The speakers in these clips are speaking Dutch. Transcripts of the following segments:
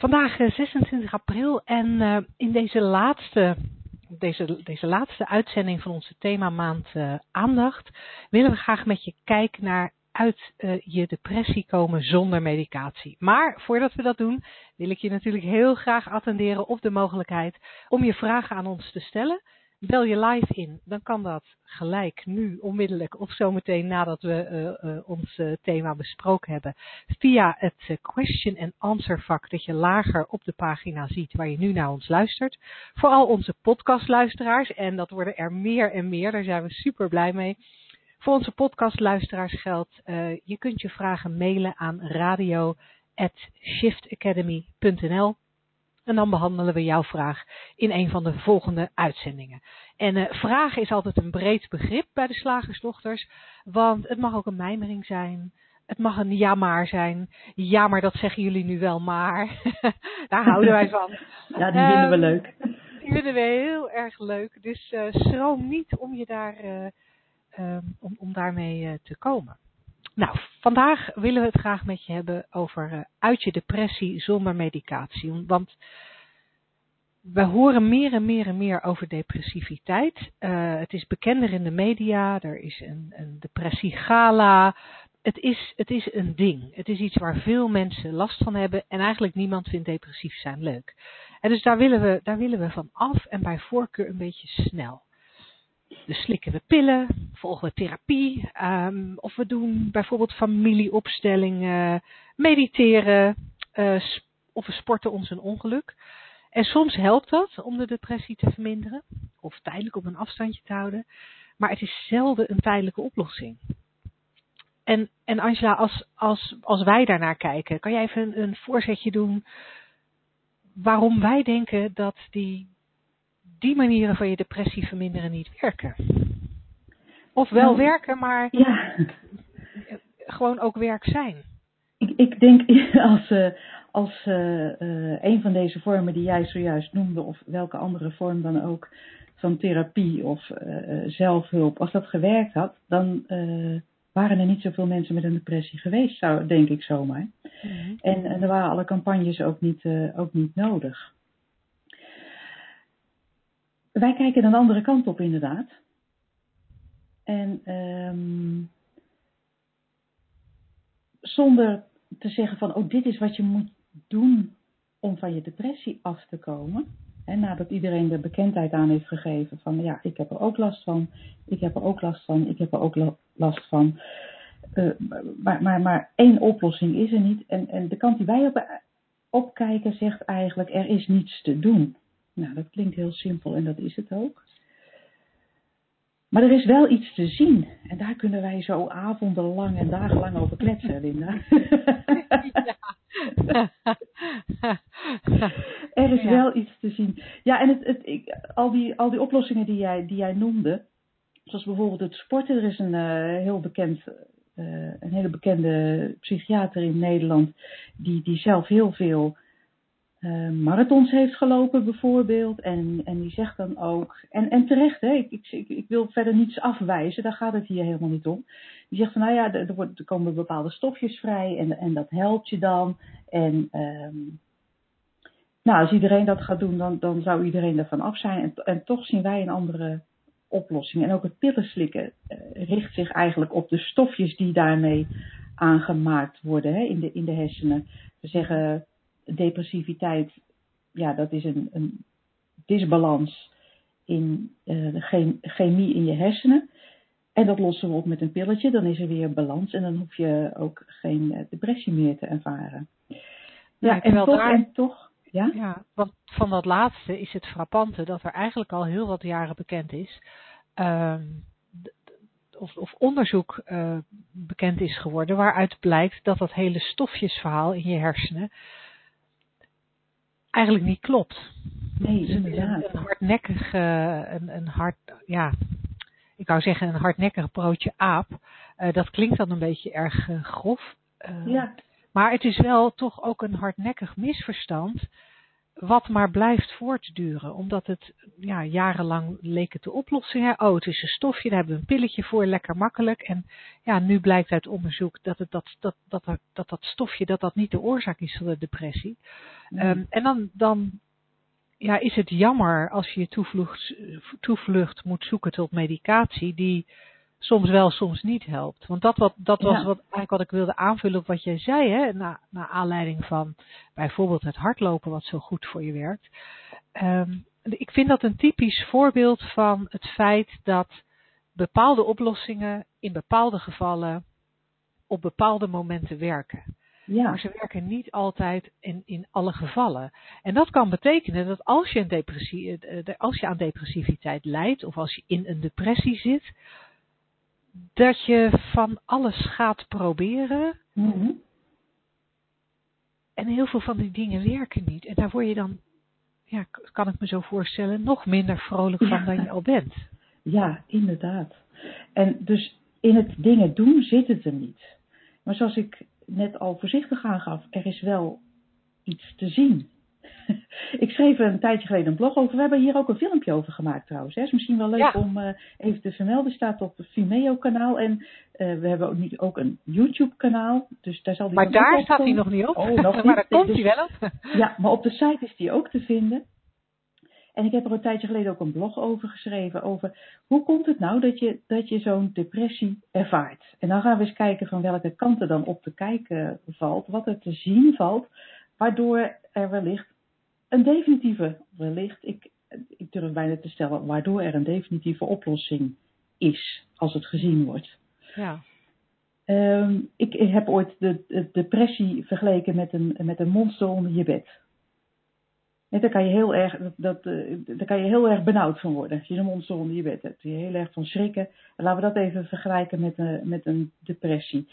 Vandaag 26 eh, april en uh, in deze laatste, deze, deze laatste uitzending van onze themamaand uh, aandacht willen we graag met je kijken naar uit je depressie komen zonder medicatie. Maar voordat we dat doen wil ik je natuurlijk heel graag attenderen op de mogelijkheid om je vragen aan ons te stellen bel je live in, dan kan dat gelijk nu, onmiddellijk of zometeen nadat we uh, ons uh, thema besproken hebben, via het question and answer vak dat je lager op de pagina ziet waar je nu naar ons luistert. Vooral onze podcastluisteraars, en dat worden er meer en meer, daar zijn we super blij mee. Voor onze podcastluisteraars geldt, je kunt je vragen mailen aan radio@shiftacademy.nl en dan behandelen we jouw vraag in een van de volgende uitzendingen. En uh, vragen is altijd een breed begrip bij de slagersdochters, want het mag ook een mijmering zijn. Het mag een ja maar zijn. Ja, maar dat zeggen jullie nu wel maar. Daar houden wij van. Ja, die vinden we um, leuk. Die vinden we heel erg leuk. Dus uh, schroom niet om, je daar, uh, um, om, om daarmee te komen. Nou, vandaag willen we het graag met je hebben over uh, uit je depressie zonder medicatie. Want we horen meer en meer en meer over depressiviteit. Uh, het is bekender in de media, er is een, een depressiegala. Het is, het is een ding. Het is iets waar veel mensen last van hebben en eigenlijk niemand vindt depressief zijn leuk. En dus daar willen we, daar willen we van af en bij voorkeur een beetje snel. Dus slikken we pillen, volgen we therapie, um, of we doen bijvoorbeeld familieopstellingen, mediteren, uh, of we sporten ons een ongeluk. En soms helpt dat om de depressie te verminderen, of tijdelijk op een afstandje te houden, maar het is zelden een tijdelijke oplossing. En, en Angela, als, als, als wij daarnaar kijken, kan jij even een voorzetje doen waarom wij denken dat die die manieren van je depressie verminderen niet werken. Of wel nou, werken, maar ja. gewoon ook werk zijn. Ik, ik denk als, uh, als uh, uh, een van deze vormen die jij zojuist noemde, of welke andere vorm dan ook, van therapie of zelfhulp, als dat gewerkt had, dan waren er niet zoveel mensen met een depressie geweest, zou, denk ik zomaar. Mm -hmm. en, en er waren alle campagnes ook niet, ook niet nodig wij kijken een andere kant op, inderdaad. En um, zonder te zeggen van, oh, dit is wat je moet doen om van je depressie af te komen. Hè, nadat iedereen er bekendheid aan heeft gegeven van, ja, ik heb er ook last van, ik heb er ook last van, ik heb er ook last van. Uh, maar, maar, maar één oplossing is er niet. En, en de kant die wij op, opkijken zegt eigenlijk, er is niets te doen. Nou, dat klinkt heel simpel en dat is het ook. Maar er is wel iets te zien. En daar kunnen wij zo avondenlang en dagenlang over kletsen, Linda. Ja. er is ja. wel iets te zien. Ja, en het, het, ik, al, die, al die oplossingen die jij, die jij noemde, zoals bijvoorbeeld het sporten. Er is een uh, heel bekend, uh, een hele bekende psychiater in Nederland die, die zelf heel veel uh, marathons heeft gelopen bijvoorbeeld. En, en die zegt dan ook, en, en terecht, hè, ik, ik, ik wil verder niets afwijzen, daar gaat het hier helemaal niet om. Die zegt van, nou ja, er, er komen bepaalde stofjes vrij en, en dat helpt je dan. En um, nou, als iedereen dat gaat doen, dan, dan zou iedereen ervan af zijn. En, en toch zien wij een andere oplossing. En ook het pillen slikken uh, richt zich eigenlijk op de stofjes die daarmee aangemaakt worden hè, in, de, in de hersenen. We zeggen depressiviteit, ja, dat is een, een disbalans in uh, de chemie in je hersenen. En dat lossen we op met een pilletje, dan is er weer balans en dan hoef je ook geen uh, depressie meer te ervaren. Ja, ja en, toch, daar, en toch, ja? Ja, want van dat laatste is het frappante dat er eigenlijk al heel wat jaren bekend is, uh, of, of, onderzoek uh, bekend is geworden, waaruit blijkt dat dat hele stofjesverhaal in je hersenen eigenlijk niet klopt. Nee, een, inderdaad. een hardnekkig, eh, een, een hard, ja, ik wou zeggen een hardnekkig broodje aap. Eh, dat klinkt dan een beetje erg eh, grof. Ja, Maar het is wel toch ook een hardnekkig misverstand. Wat maar blijft voortduren. Omdat het ja, jarenlang leek het de oplossing. Hè? Oh, het is een stofje, daar hebben we een pilletje voor, lekker makkelijk. En ja, nu blijkt uit onderzoek dat het, dat, dat, dat, dat, dat, dat stofje dat dat niet de oorzaak is van de depressie. nee. Ehm, en dan, dan ja, is het jammer als je je toevlucht, toevlucht moet zoeken tot medicatie die soms wel, soms niet helpt. Want dat, wat, dat was Ja. wat, eigenlijk wat ik wilde aanvullen op wat jij zei, hè, na, naar aanleiding van bijvoorbeeld het hardlopen wat zo goed voor je werkt. Ehm, ik vind dat een typisch voorbeeld van het feit dat bepaalde oplossingen in bepaalde gevallen op bepaalde momenten werken. ja. Maar ze werken niet altijd in, in alle gevallen. En dat kan betekenen dat als je, een depressie, eh, als je aan depressiviteit lijdt of als je in een depressie zit, dat je van alles gaat proberen Mhm. en heel veel van die dingen werken niet. En daar word je dan, ja, kan ik me zo voorstellen, nog minder vrolijk van Ja. dan je al bent. Ja, inderdaad. En dus in het dingen doen zit het er niet. Maar zoals ik net al voorzichtig aangaf, er is wel iets te zien. ik schreef er een tijdje geleden een blog over. We hebben hier ook een filmpje over gemaakt trouwens. Hè. is misschien wel leuk Ja. om eh, even te vermelden. staat op het Vimeo kanaal. En eh, we hebben ook nu ook een YouTube kanaal. Dus daar zal die Maar daar staat hij nog niet op. Oh, nog niet. maar daar komt Dus- hij wel op. Ja, maar op de site is die ook te vinden. En ik heb er een tijdje geleden ook een blog over geschreven. Over hoe komt het nou dat je, dat je zo'n depressie ervaart. En dan gaan we eens kijken van welke kanten dan op te kijken valt. Wat er te zien valt. Waardoor er wellicht een definitieve, wellicht, ik, ik durf bijna te stellen, waardoor er een definitieve oplossing is. Als het gezien wordt. Ja. Ehm, ik heb ooit de, de depressie vergeleken met een, met een monster onder je bed. En daar kan je heel erg, dat, dat, eh, daar kan je heel erg benauwd van worden. Als je een monster onder je bed hebt. Je heel erg van schrikken. En laten we dat even vergelijken met, een met een depressie.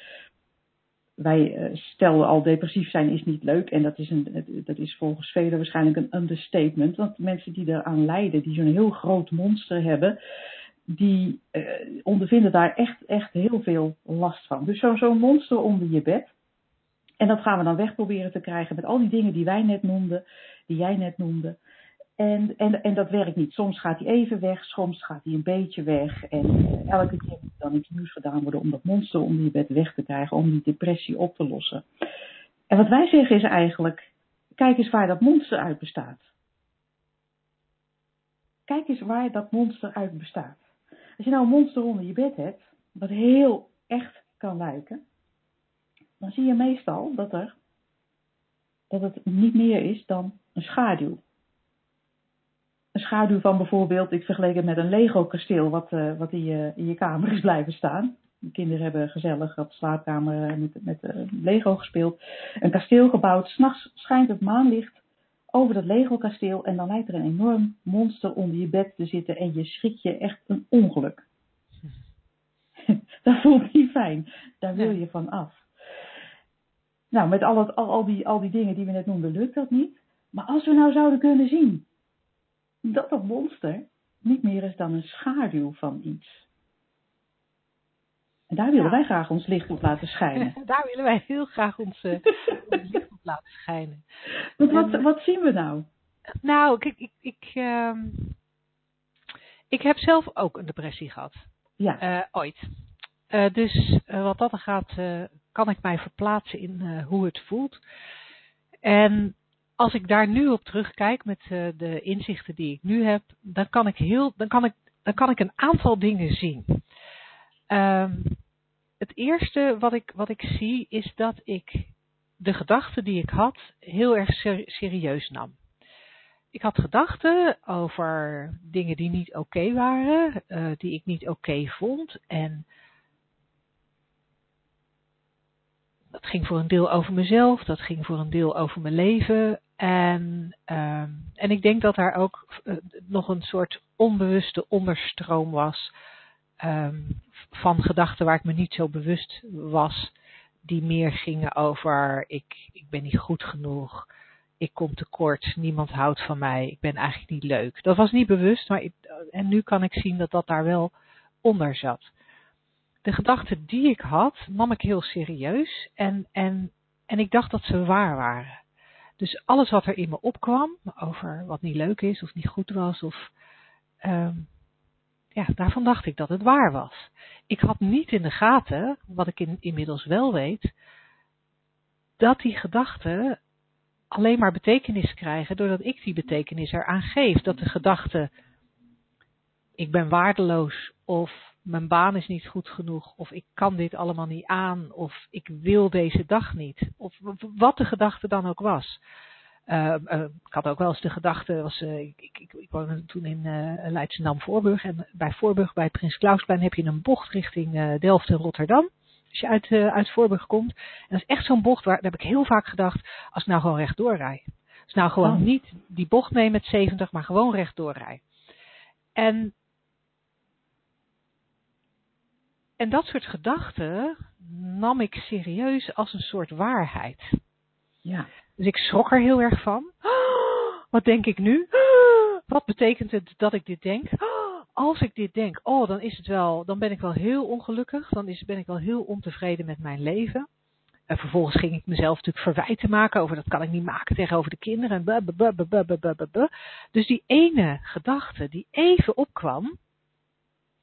Wij eh, stelden al depressief zijn is niet leuk. En dat is, een, dat is volgens velen waarschijnlijk een understatement. Want mensen die eraan lijden, die zo'n heel groot monster hebben, die eh, ondervinden daar echt, echt heel veel last van. Dus zo- zo'n monster onder je bed. En dat gaan we dan weg proberen te krijgen met al die dingen die wij net noemden, die jij net noemde. En, en, en dat werkt niet. Soms gaat hij even weg, soms gaat hij een beetje weg. En eh, elke keer moet dan iets nieuws gedaan worden om dat monster onder je bed weg te krijgen, om die depressie op te lossen. En wat wij zeggen is eigenlijk, kijk eens waar dat monster uit bestaat. Kijk eens waar dat monster uit bestaat. Als je nou een monster onder je bed hebt, wat heel echt kan lijken, dan zie je meestal dat, er, dat het niet meer is dan een schaduw. Een schaduw van bijvoorbeeld, ik vergeleek het met een Lego-kasteel wat, eh, wat in, je, in je kamer is blijven staan. De kinderen hebben gezellig op de slaapkamer met, met eh, Lego gespeeld. Een kasteel gebouwd, s'nachts schijnt het maanlicht over dat Lego-kasteel en dan lijkt er een enorm monster onder je bed te zitten en je schrik je echt een ongeluk. dat voelt niet fijn, daar wil je van af. Nou, met al, het, al, al, die, al die dingen die we net noemden, lukt dat niet. Maar als we nou zouden kunnen zien dat dat monster niet meer is dan een schaduw van iets. En daar willen Ja. wij graag ons licht op laten schijnen. Daar willen wij heel graag ons, eh, ons licht op laten schijnen. Want wat, En- wat zien we nou? Nou, kijk, ik, ik, ehm, ik heb zelf ook een depressie gehad. Ja, Eh, ooit. Eh, dus wat dat gaat, kan ik mij verplaatsen in hoe het voelt. En als ik daar nu op terugkijk met eh, de inzichten die ik nu heb, dan kan ik heel, dan kan ik, dan kan ik een aantal dingen zien. Ehm, het eerste wat ik, wat ik zie is dat ik de gedachten die ik had heel erg ser- serieus nam. Ik had gedachten over dingen die niet oké waren, eh, die ik niet oké vond. En dat ging voor een deel over mezelf, dat ging voor een deel over mijn leven. En, ehm, en ik denk dat daar ook eh, nog een soort onbewuste onderstroom was ehm, van gedachten waar ik me niet zo bewust was, die meer gingen over ik, ik ben niet goed genoeg, ik kom tekort, niemand houdt van mij, ik ben eigenlijk niet leuk. Dat was niet bewust, maar ik, en nu kan ik zien dat dat daar wel onder zat. De gedachten die ik had, nam ik heel serieus en, en, en ik dacht dat ze waar waren. Dus alles wat er in me opkwam, over wat niet leuk is of niet goed was, of, um, ja, daarvan dacht ik dat het waar was. Ik had niet in de gaten, wat ik in, inmiddels wel weet, dat die gedachten alleen maar betekenis krijgen doordat ik die betekenis eraan geef. Dat de gedachte, ik ben waardeloos of mijn baan is niet goed genoeg of ik kan dit allemaal niet aan of ik wil deze dag niet. Of wat de gedachte dan ook was. Uh, uh, ik had ook wel eens de gedachte, was, uh, ik, ik, ik, woonde toen in Leidschendam-Voorburg en bij Voorburg, bij Prins Klausplein, heb je een bocht richting Delft en Rotterdam. Als je uit, uit Voorburg komt. En dat is echt zo'n bocht waar, daar heb ik heel vaak gedacht, als ik nou gewoon rechtdoor rij. Als nou gewoon oh. niet die bocht neem met 70, maar gewoon rechtdoor rij. En, en dat soort gedachten nam ik serieus als een soort waarheid. Ja. Dus ik schrok er heel erg van. Wat denk ik nu? Wat betekent het dat ik dit denk? Als ik dit denk, oh, dan is het wel, dan ben ik wel heel ongelukkig. Dan is, ben ik wel heel ontevreden met mijn leven. En vervolgens ging ik mezelf natuurlijk verwijten maken over dat kan ik niet maken tegenover de kinderen. En dus die ene gedachte die even opkwam,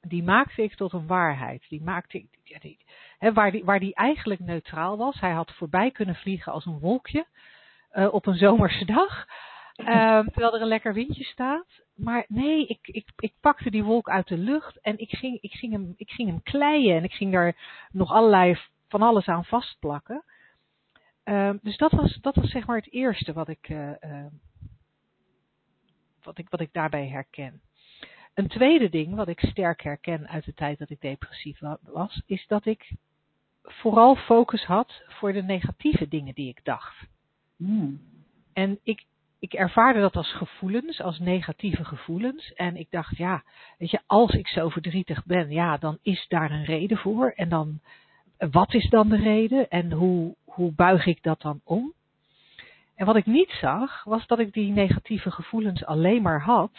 die maakte ik tot een waarheid. Die maakte ik, ja, die, waar, die, waar die eigenlijk neutraal was. Hij had voorbij kunnen vliegen als een wolkje uh, op een zomerse dag. Uh, terwijl er een lekker windje staat. Maar nee, ik, ik, ik pakte die wolk uit de lucht en ik ging, ik, hem, ik hem kleien. En ik ging daar nog allerlei van alles aan vastplakken. Uh, dus dat was, dat was zeg maar het eerste wat ik, uh, wat ik, wat ik daarbij herken. Een tweede ding wat ik sterk herken uit de tijd dat ik depressief was, is dat ik vooral focus had voor de negatieve dingen die ik dacht. Hmm. En ik, ik ervaarde dat als gevoelens, als negatieve gevoelens. En ik dacht, ja, weet je, als ik zo verdrietig ben, ja, dan is daar een reden voor. En dan, wat is dan de reden? En hoe, hoe buig ik dat dan om? En wat ik niet zag, was dat ik die negatieve gevoelens alleen maar had,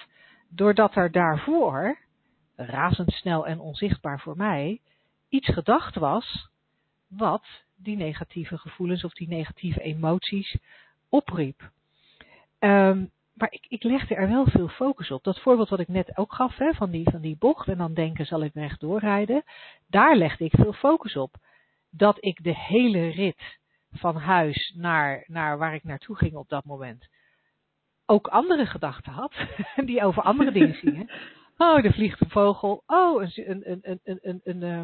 doordat er daarvoor, razendsnel en onzichtbaar voor mij, iets gedacht was wat die negatieve gevoelens of die negatieve emoties opriep. Um, maar ik, ik legde er wel veel focus op. Dat voorbeeld wat ik net ook gaf, hè, van, die, van die bocht en dan denken zal ik rechtdoor rijden, daar legde ik veel focus op. Dat ik de hele rit van huis naar, naar waar ik naartoe ging op dat moment, ook andere gedachten had, die over andere dingen gingen. Oh, er vliegt een vogel. Oh, een, een, een, een, een, een, eh,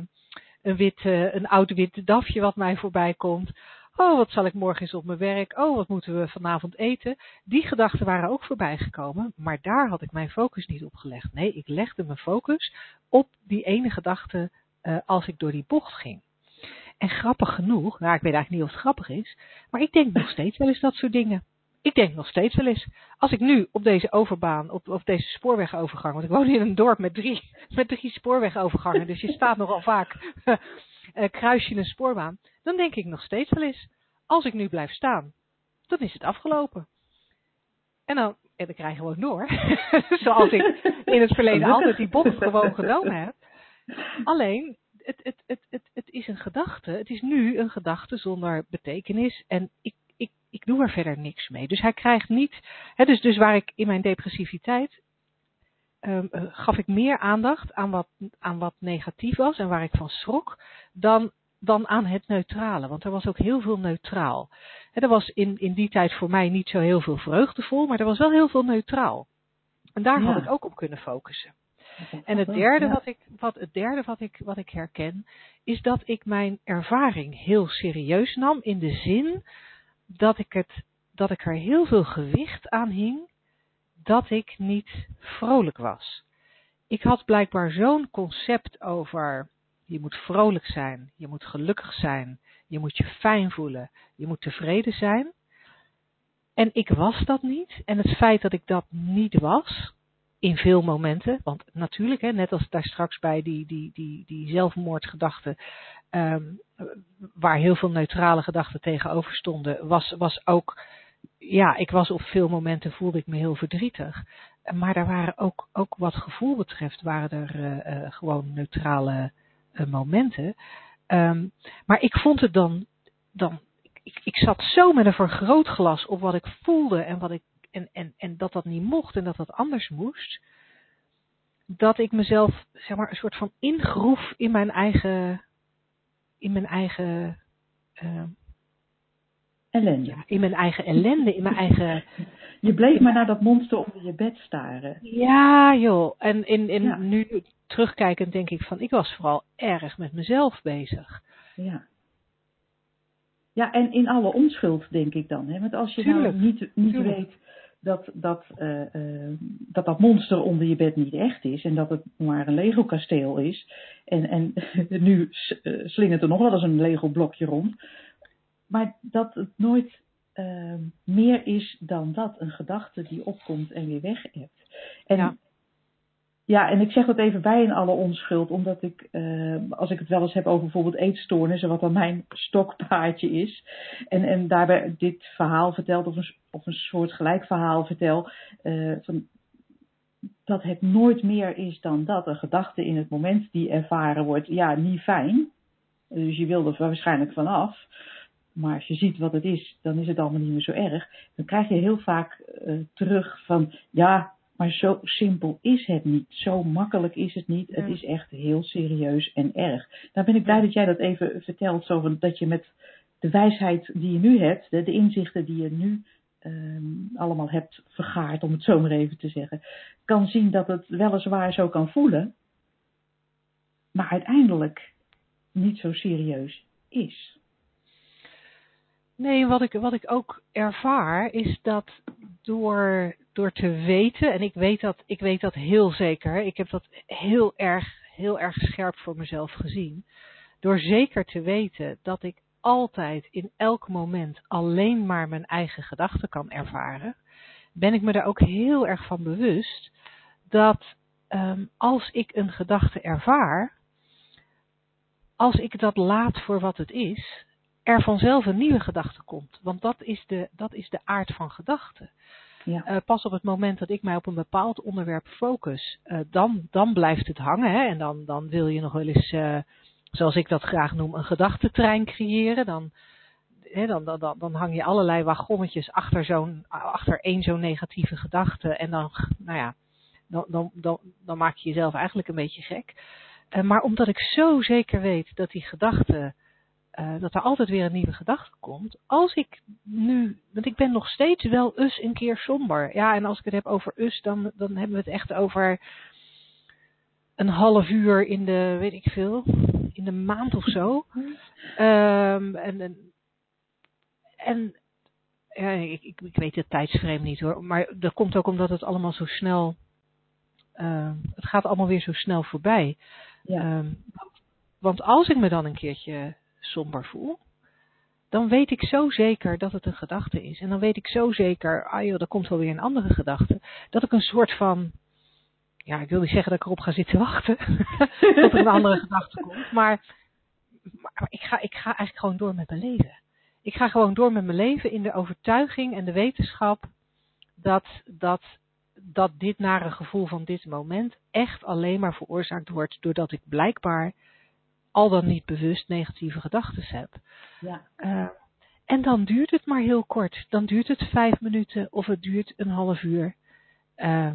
een, wit, eh, een oud wit dafje wat mij voorbij komt. Oh, wat zal ik morgen eens op mijn werk? Oh, wat moeten we vanavond eten? Die gedachten waren ook voorbij gekomen, maar daar had ik mijn focus niet op gelegd. Nee, ik legde mijn focus op die ene gedachte uh, als ik door die bocht ging. En grappig genoeg, nou ik weet eigenlijk niet of het grappig is, maar ik denk nog steeds wel eens dat soort dingen. Ik denk nog steeds wel eens, als ik nu op deze overbaan, op, op deze spoorwegovergang, want ik woon in een dorp met drie, met drie spoorwegovergangen, dus je staat nogal vaak, uh, kruis je een spoorbaan, dan denk ik nog steeds wel eens, als ik nu blijf staan, dan is het afgelopen. En dan, en dan krijg je gewoon door, zoals ik in het verleden altijd die bocht gewoon genomen heb. Alleen, het, het, het, het, het is een gedachte, het is nu een gedachte zonder betekenis en ik ik doe er verder niks mee. Dus hij krijgt niet, hè, dus, dus waar ik in mijn depressiviteit um, gaf ik meer aandacht aan wat, aan wat negatief was en waar ik van schrok, dan, dan aan het neutrale. Want er was ook heel veel neutraal. Hè, er was in, in die tijd voor mij niet zo heel veel vreugdevol, maar er was wel heel veel neutraal. En daar ja. had ik ook op kunnen focussen. En het derde, wat ik, wat, het derde wat, ik, wat ik herken, is dat ik mijn ervaring heel serieus nam in de zin dat ik, het, dat ik er heel veel gewicht aan hing dat ik niet vrolijk was. Ik had blijkbaar zo'n concept over je moet vrolijk zijn, je moet gelukkig zijn, je moet je fijn voelen, je moet tevreden zijn. En ik was dat niet. En het feit dat ik dat niet was, in veel momenten, want natuurlijk, hè, net als daar straks bij die, die, die, die zelfmoordgedachten, um, waar heel veel neutrale gedachten tegenover stonden, was, was ook ja, ik was op veel momenten voelde ik me heel verdrietig. Maar er waren ook, ook wat gevoel betreft, waren er uh, uh, gewoon neutrale uh, momenten. Um, maar ik vond het dan, dan ik, ik zat zo met een vergrootglas op wat ik voelde en wat ik en, en, en dat dat niet mocht en dat dat anders moest. Dat ik mezelf, zeg maar, een soort van ingroef in mijn eigen, in mijn eigen, uh, ellende. Ja, in mijn eigen ellende, in mijn eigen. Je bleef maar naar dat monster onder je bed staren. Ja, joh. En in, in ja. nu terugkijkend denk ik van, ik was vooral erg met mezelf bezig. Ja. Ja, en in alle onschuld denk ik dan. Hè? Want als je Tuurlijk. nou niet, niet Tuurlijk. weet dat dat, uh, uh, dat dat monster onder je bed niet echt is en dat het maar een Lego kasteel is. En, en nu uh, slingert er nog wel eens een Lego blokje rond. Maar dat het nooit uh, meer is dan dat. Een gedachte die opkomt en weer weg hebt. En Ja. ja, en ik zeg dat even bij in alle onschuld, omdat ik, uh, als ik het wel eens heb over bijvoorbeeld eetstoornissen, wat dan mijn stokpaardje is, en, en daarbij dit verhaal vertelt, of een, of een soort gelijk verhaal vertel, uh, van, dat het nooit meer is dan dat. Een gedachte in het moment die ervaren wordt, ja, niet fijn. Dus je wil er waarschijnlijk vanaf. Maar als je ziet wat het is, dan is het allemaal niet meer zo erg. Dan krijg je heel vaak uh, terug van, ja, maar zo simpel is het niet. Zo makkelijk is het niet. Het is echt heel serieus en erg. Daar ben ik blij dat jij dat even vertelt. Zo dat je met de wijsheid die je nu hebt, de, de inzichten die je nu um, allemaal hebt vergaard, om het zo maar even te zeggen, kan zien dat het weliswaar zo kan voelen, maar uiteindelijk niet zo serieus is. Nee, wat ik, wat ik ook ervaar is dat door, door te weten, en ik weet, dat, ik weet dat heel zeker, ik heb dat heel erg, heel erg scherp voor mezelf gezien, door zeker te weten dat ik altijd in elk moment alleen maar mijn eigen gedachten kan ervaren, ben ik me daar ook heel erg van bewust dat um, als ik een gedachte ervaar, als ik dat laat voor wat het is, er vanzelf een nieuwe gedachte komt. Want dat is de, dat is de aard van gedachten. Ja. Uh, pas op het moment dat ik mij op een bepaald onderwerp focus, uh, dan, dan blijft het hangen. Hè? En dan, dan wil je nog wel eens, uh, zoals ik dat graag noem, een gedachtentrein creëren. Dan, dan, dan, dan, hang je allerlei wagonnetjes achter, zo'n, achter één zo'n negatieve gedachte. En dan, nou ja, dan, dan, dan, dan maak je jezelf eigenlijk een beetje gek. Uh, maar omdat ik zo zeker weet dat die gedachte uh, dat er altijd weer een nieuwe gedachte komt. Als ik nu, want ik ben nog steeds wel us een keer somber. Ja, en als ik het heb over us, dan, dan hebben we het echt over een half uur in de, weet ik veel, in de maand of zo. Um, en, en, en ja, ik, ik, ik weet het tijdsframe niet hoor, maar dat komt ook omdat het allemaal zo snel, uh, het gaat allemaal weer zo snel voorbij. Ja. Um, want als ik me dan een keertje somber voel, dan weet ik zo zeker dat het een gedachte is. En dan weet ik zo zeker, ah joh, er komt wel weer een andere gedachte. Dat ik een soort van, ja, ik wil niet zeggen dat ik erop ga zitten wachten. dat er een andere gedachte komt. Maar, maar ik, ga, ik ga eigenlijk gewoon door met mijn leven. Ik ga gewoon door met mijn leven in de overtuiging en de wetenschap dat, dat, dat dit nare gevoel van dit moment echt alleen maar veroorzaakt wordt doordat ik blijkbaar al dan niet bewust negatieve gedachten heb. Ja. Uh, en dan duurt het maar heel kort. Dan duurt het vijf minuten of het duurt een half uur. Uh,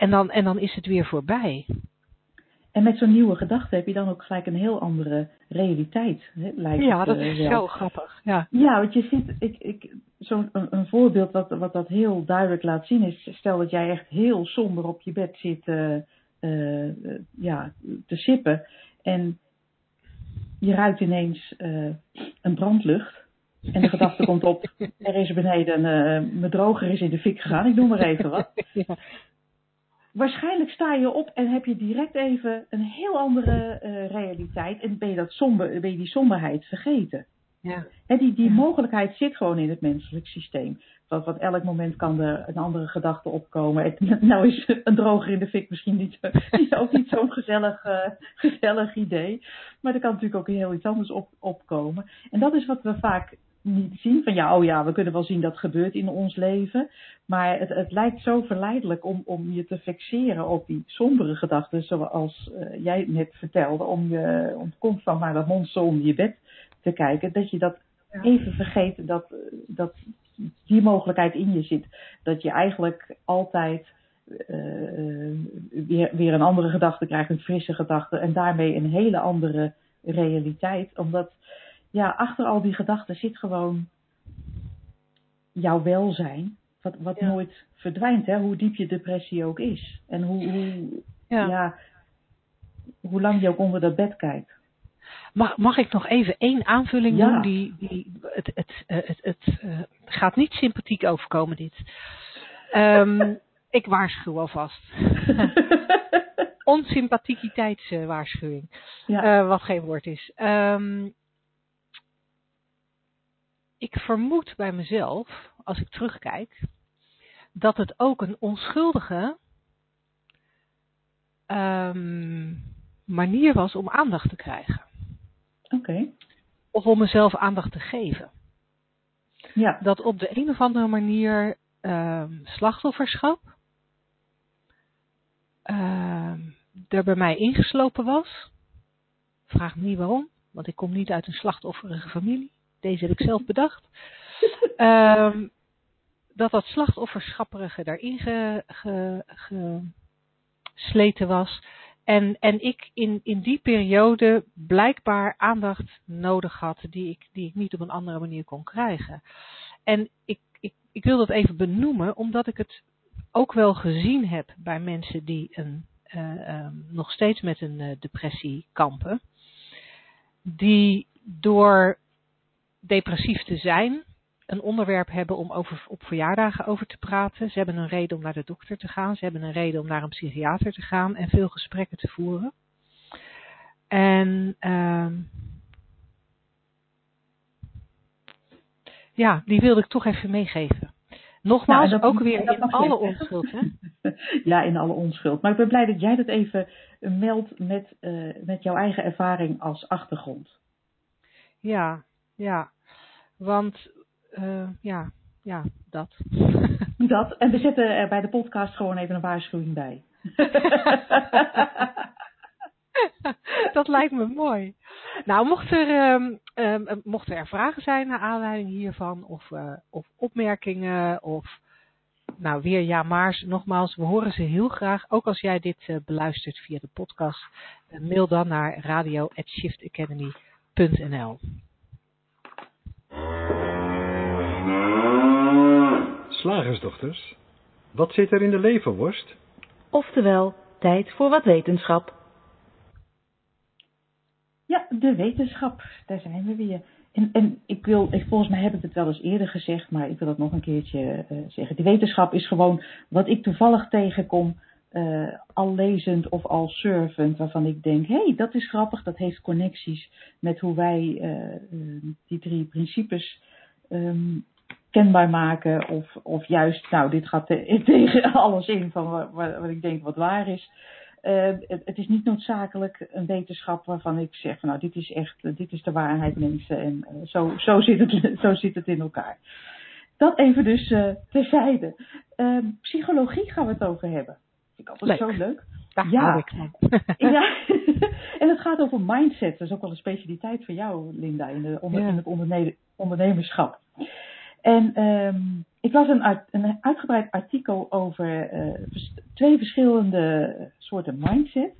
en, dan, en dan is het weer voorbij. En met zo'n nieuwe gedachte heb je dan ook gelijk een heel andere realiteit. Hè, lijkt ja, het, dat uh, is wel. zo grappig. Ja, ja want je ziet, ik, ik, zo'n een, een, voorbeeld wat, wat dat heel duidelijk laat zien is, stel dat jij echt heel somber op je bed zit ja, te sippen. En je ruikt ineens uh, een brandlucht. En de gedachte komt op, er is beneden, mijn droger is in de fik gegaan, ik noem maar even wat. Ja. Waarschijnlijk sta je op en heb je direct even een heel andere uh, realiteit. En ben je, dat somber, ben je die somberheid vergeten. Ja. He, die die Ja. mogelijkheid zit gewoon in het menselijk systeem. Want, want elk moment kan er een andere gedachte opkomen. Het, nou is een droger in de fik misschien niet, ook niet zo'n gezellig, uh, gezellig idee. Maar er kan natuurlijk ook heel iets anders op, opkomen. En dat is wat we vaak niet zien. Van ja, oh ja, we kunnen wel zien dat gebeurt in ons leven. Maar het, het lijkt zo verleidelijk om, om je te fixeren op die sombere gedachten, zoals uh, jij net vertelde, om, je, om constant naar dat monster onder je bed te kijken, dat je dat even vergeet dat, dat die mogelijkheid in je zit. Dat je eigenlijk altijd uh, weer, weer een andere gedachte krijgt, een frisse gedachte, en daarmee een hele andere realiteit. Omdat ja, achter al die gedachten zit gewoon jouw welzijn, wat, wat nooit verdwijnt, hè? hoe diep je depressie ook is. En hoe, hoe, ja. ja. hoe lang je ook onder dat bed kijkt. Mag, mag ik nog even één aanvulling doen? Die, die, het het, het, het, het uh, gaat niet sympathiek overkomen, dit. Um, ik waarschuw alvast. Onsympathiekiteitswaarschuwing. Ja. Uh, wat geen woord is. Um, ik vermoed bij mezelf, als ik terugkijk, dat het ook een onschuldige um, manier was om aandacht te krijgen. Oké. Of om mezelf aandacht te geven. Ja. Dat op de een of andere manier um, slachtofferschap um, er bij mij ingeslopen was. Vraag me niet waarom, want ik kom niet uit een slachtofferige familie. Deze heb ik zelf bedacht. Um, dat dat slachtofferschapperige daarin gesleten was. En, en ik in, in die periode blijkbaar aandacht nodig had die ik, die ik niet op een andere manier kon krijgen. En ik, ik, ik wil dat even benoemen, omdat ik het ook wel gezien heb bij mensen die een, uh, um, nog steeds met een uh, depressie kampen. Die door depressief te zijn een onderwerp hebben om over, op verjaardagen over te praten. Ze hebben een reden om naar de dokter te gaan. Ze hebben een reden om naar een psychiater te gaan en veel gesprekken te voeren. En uh, ja, die wilde ik toch even meegeven. Nogmaals, nou, ook weer in alle onschuld. Hè? ja, in alle onschuld. Maar ik ben blij dat jij dat even meldt met, uh, met jouw eigen ervaring als achtergrond. Ja, ja. Want uh, ja, ja, dat. dat. En we zetten er bij de podcast gewoon even een waarschuwing bij. dat lijkt me mooi. Nou, mocht er, um, um, mochten er vragen zijn naar aanleiding hiervan, of, uh, of opmerkingen, of nou weer ja, maar nogmaals, we horen ze heel graag. Ook als jij dit uh, beluistert via de podcast, uh, mail dan naar radio@shiftacademy.nl. Slagersdochters, wat zit er in de leverworst? Oftewel, tijd voor wat wetenschap. Ja, de wetenschap, daar zijn we weer. En, en ik wil, ik, volgens mij heb ik het wel eens eerder gezegd, maar ik wil dat nog een keertje uh, zeggen. Die wetenschap is gewoon wat ik toevallig tegenkom, uh, al lezend of al surfend, waarvan ik denk, hé, hey, dat is grappig, dat heeft connecties met hoe wij uh, die drie principes um, kenbaar maken. Of, of juist, nou, dit gaat tegen alles in van wat, wat ik denk wat waar is. Het, is niet noodzakelijk een wetenschap waarvan ik zeg, nou, dit is echt, dit is de waarheid mensen en zo, zo, zit het, zo zit het in elkaar. Dat even dus terzijde. psychologie gaan we het over hebben. Vind ik altijd leuk. zo leuk. Daar ja. ik van. ja, en het gaat over mindset. Dat is ook wel een specialiteit van jou, Linda, in, de, onder, ja. in het ondernemerschap. En um, ik las een, een, uitgebreid artikel over uh, twee verschillende soorten mindset.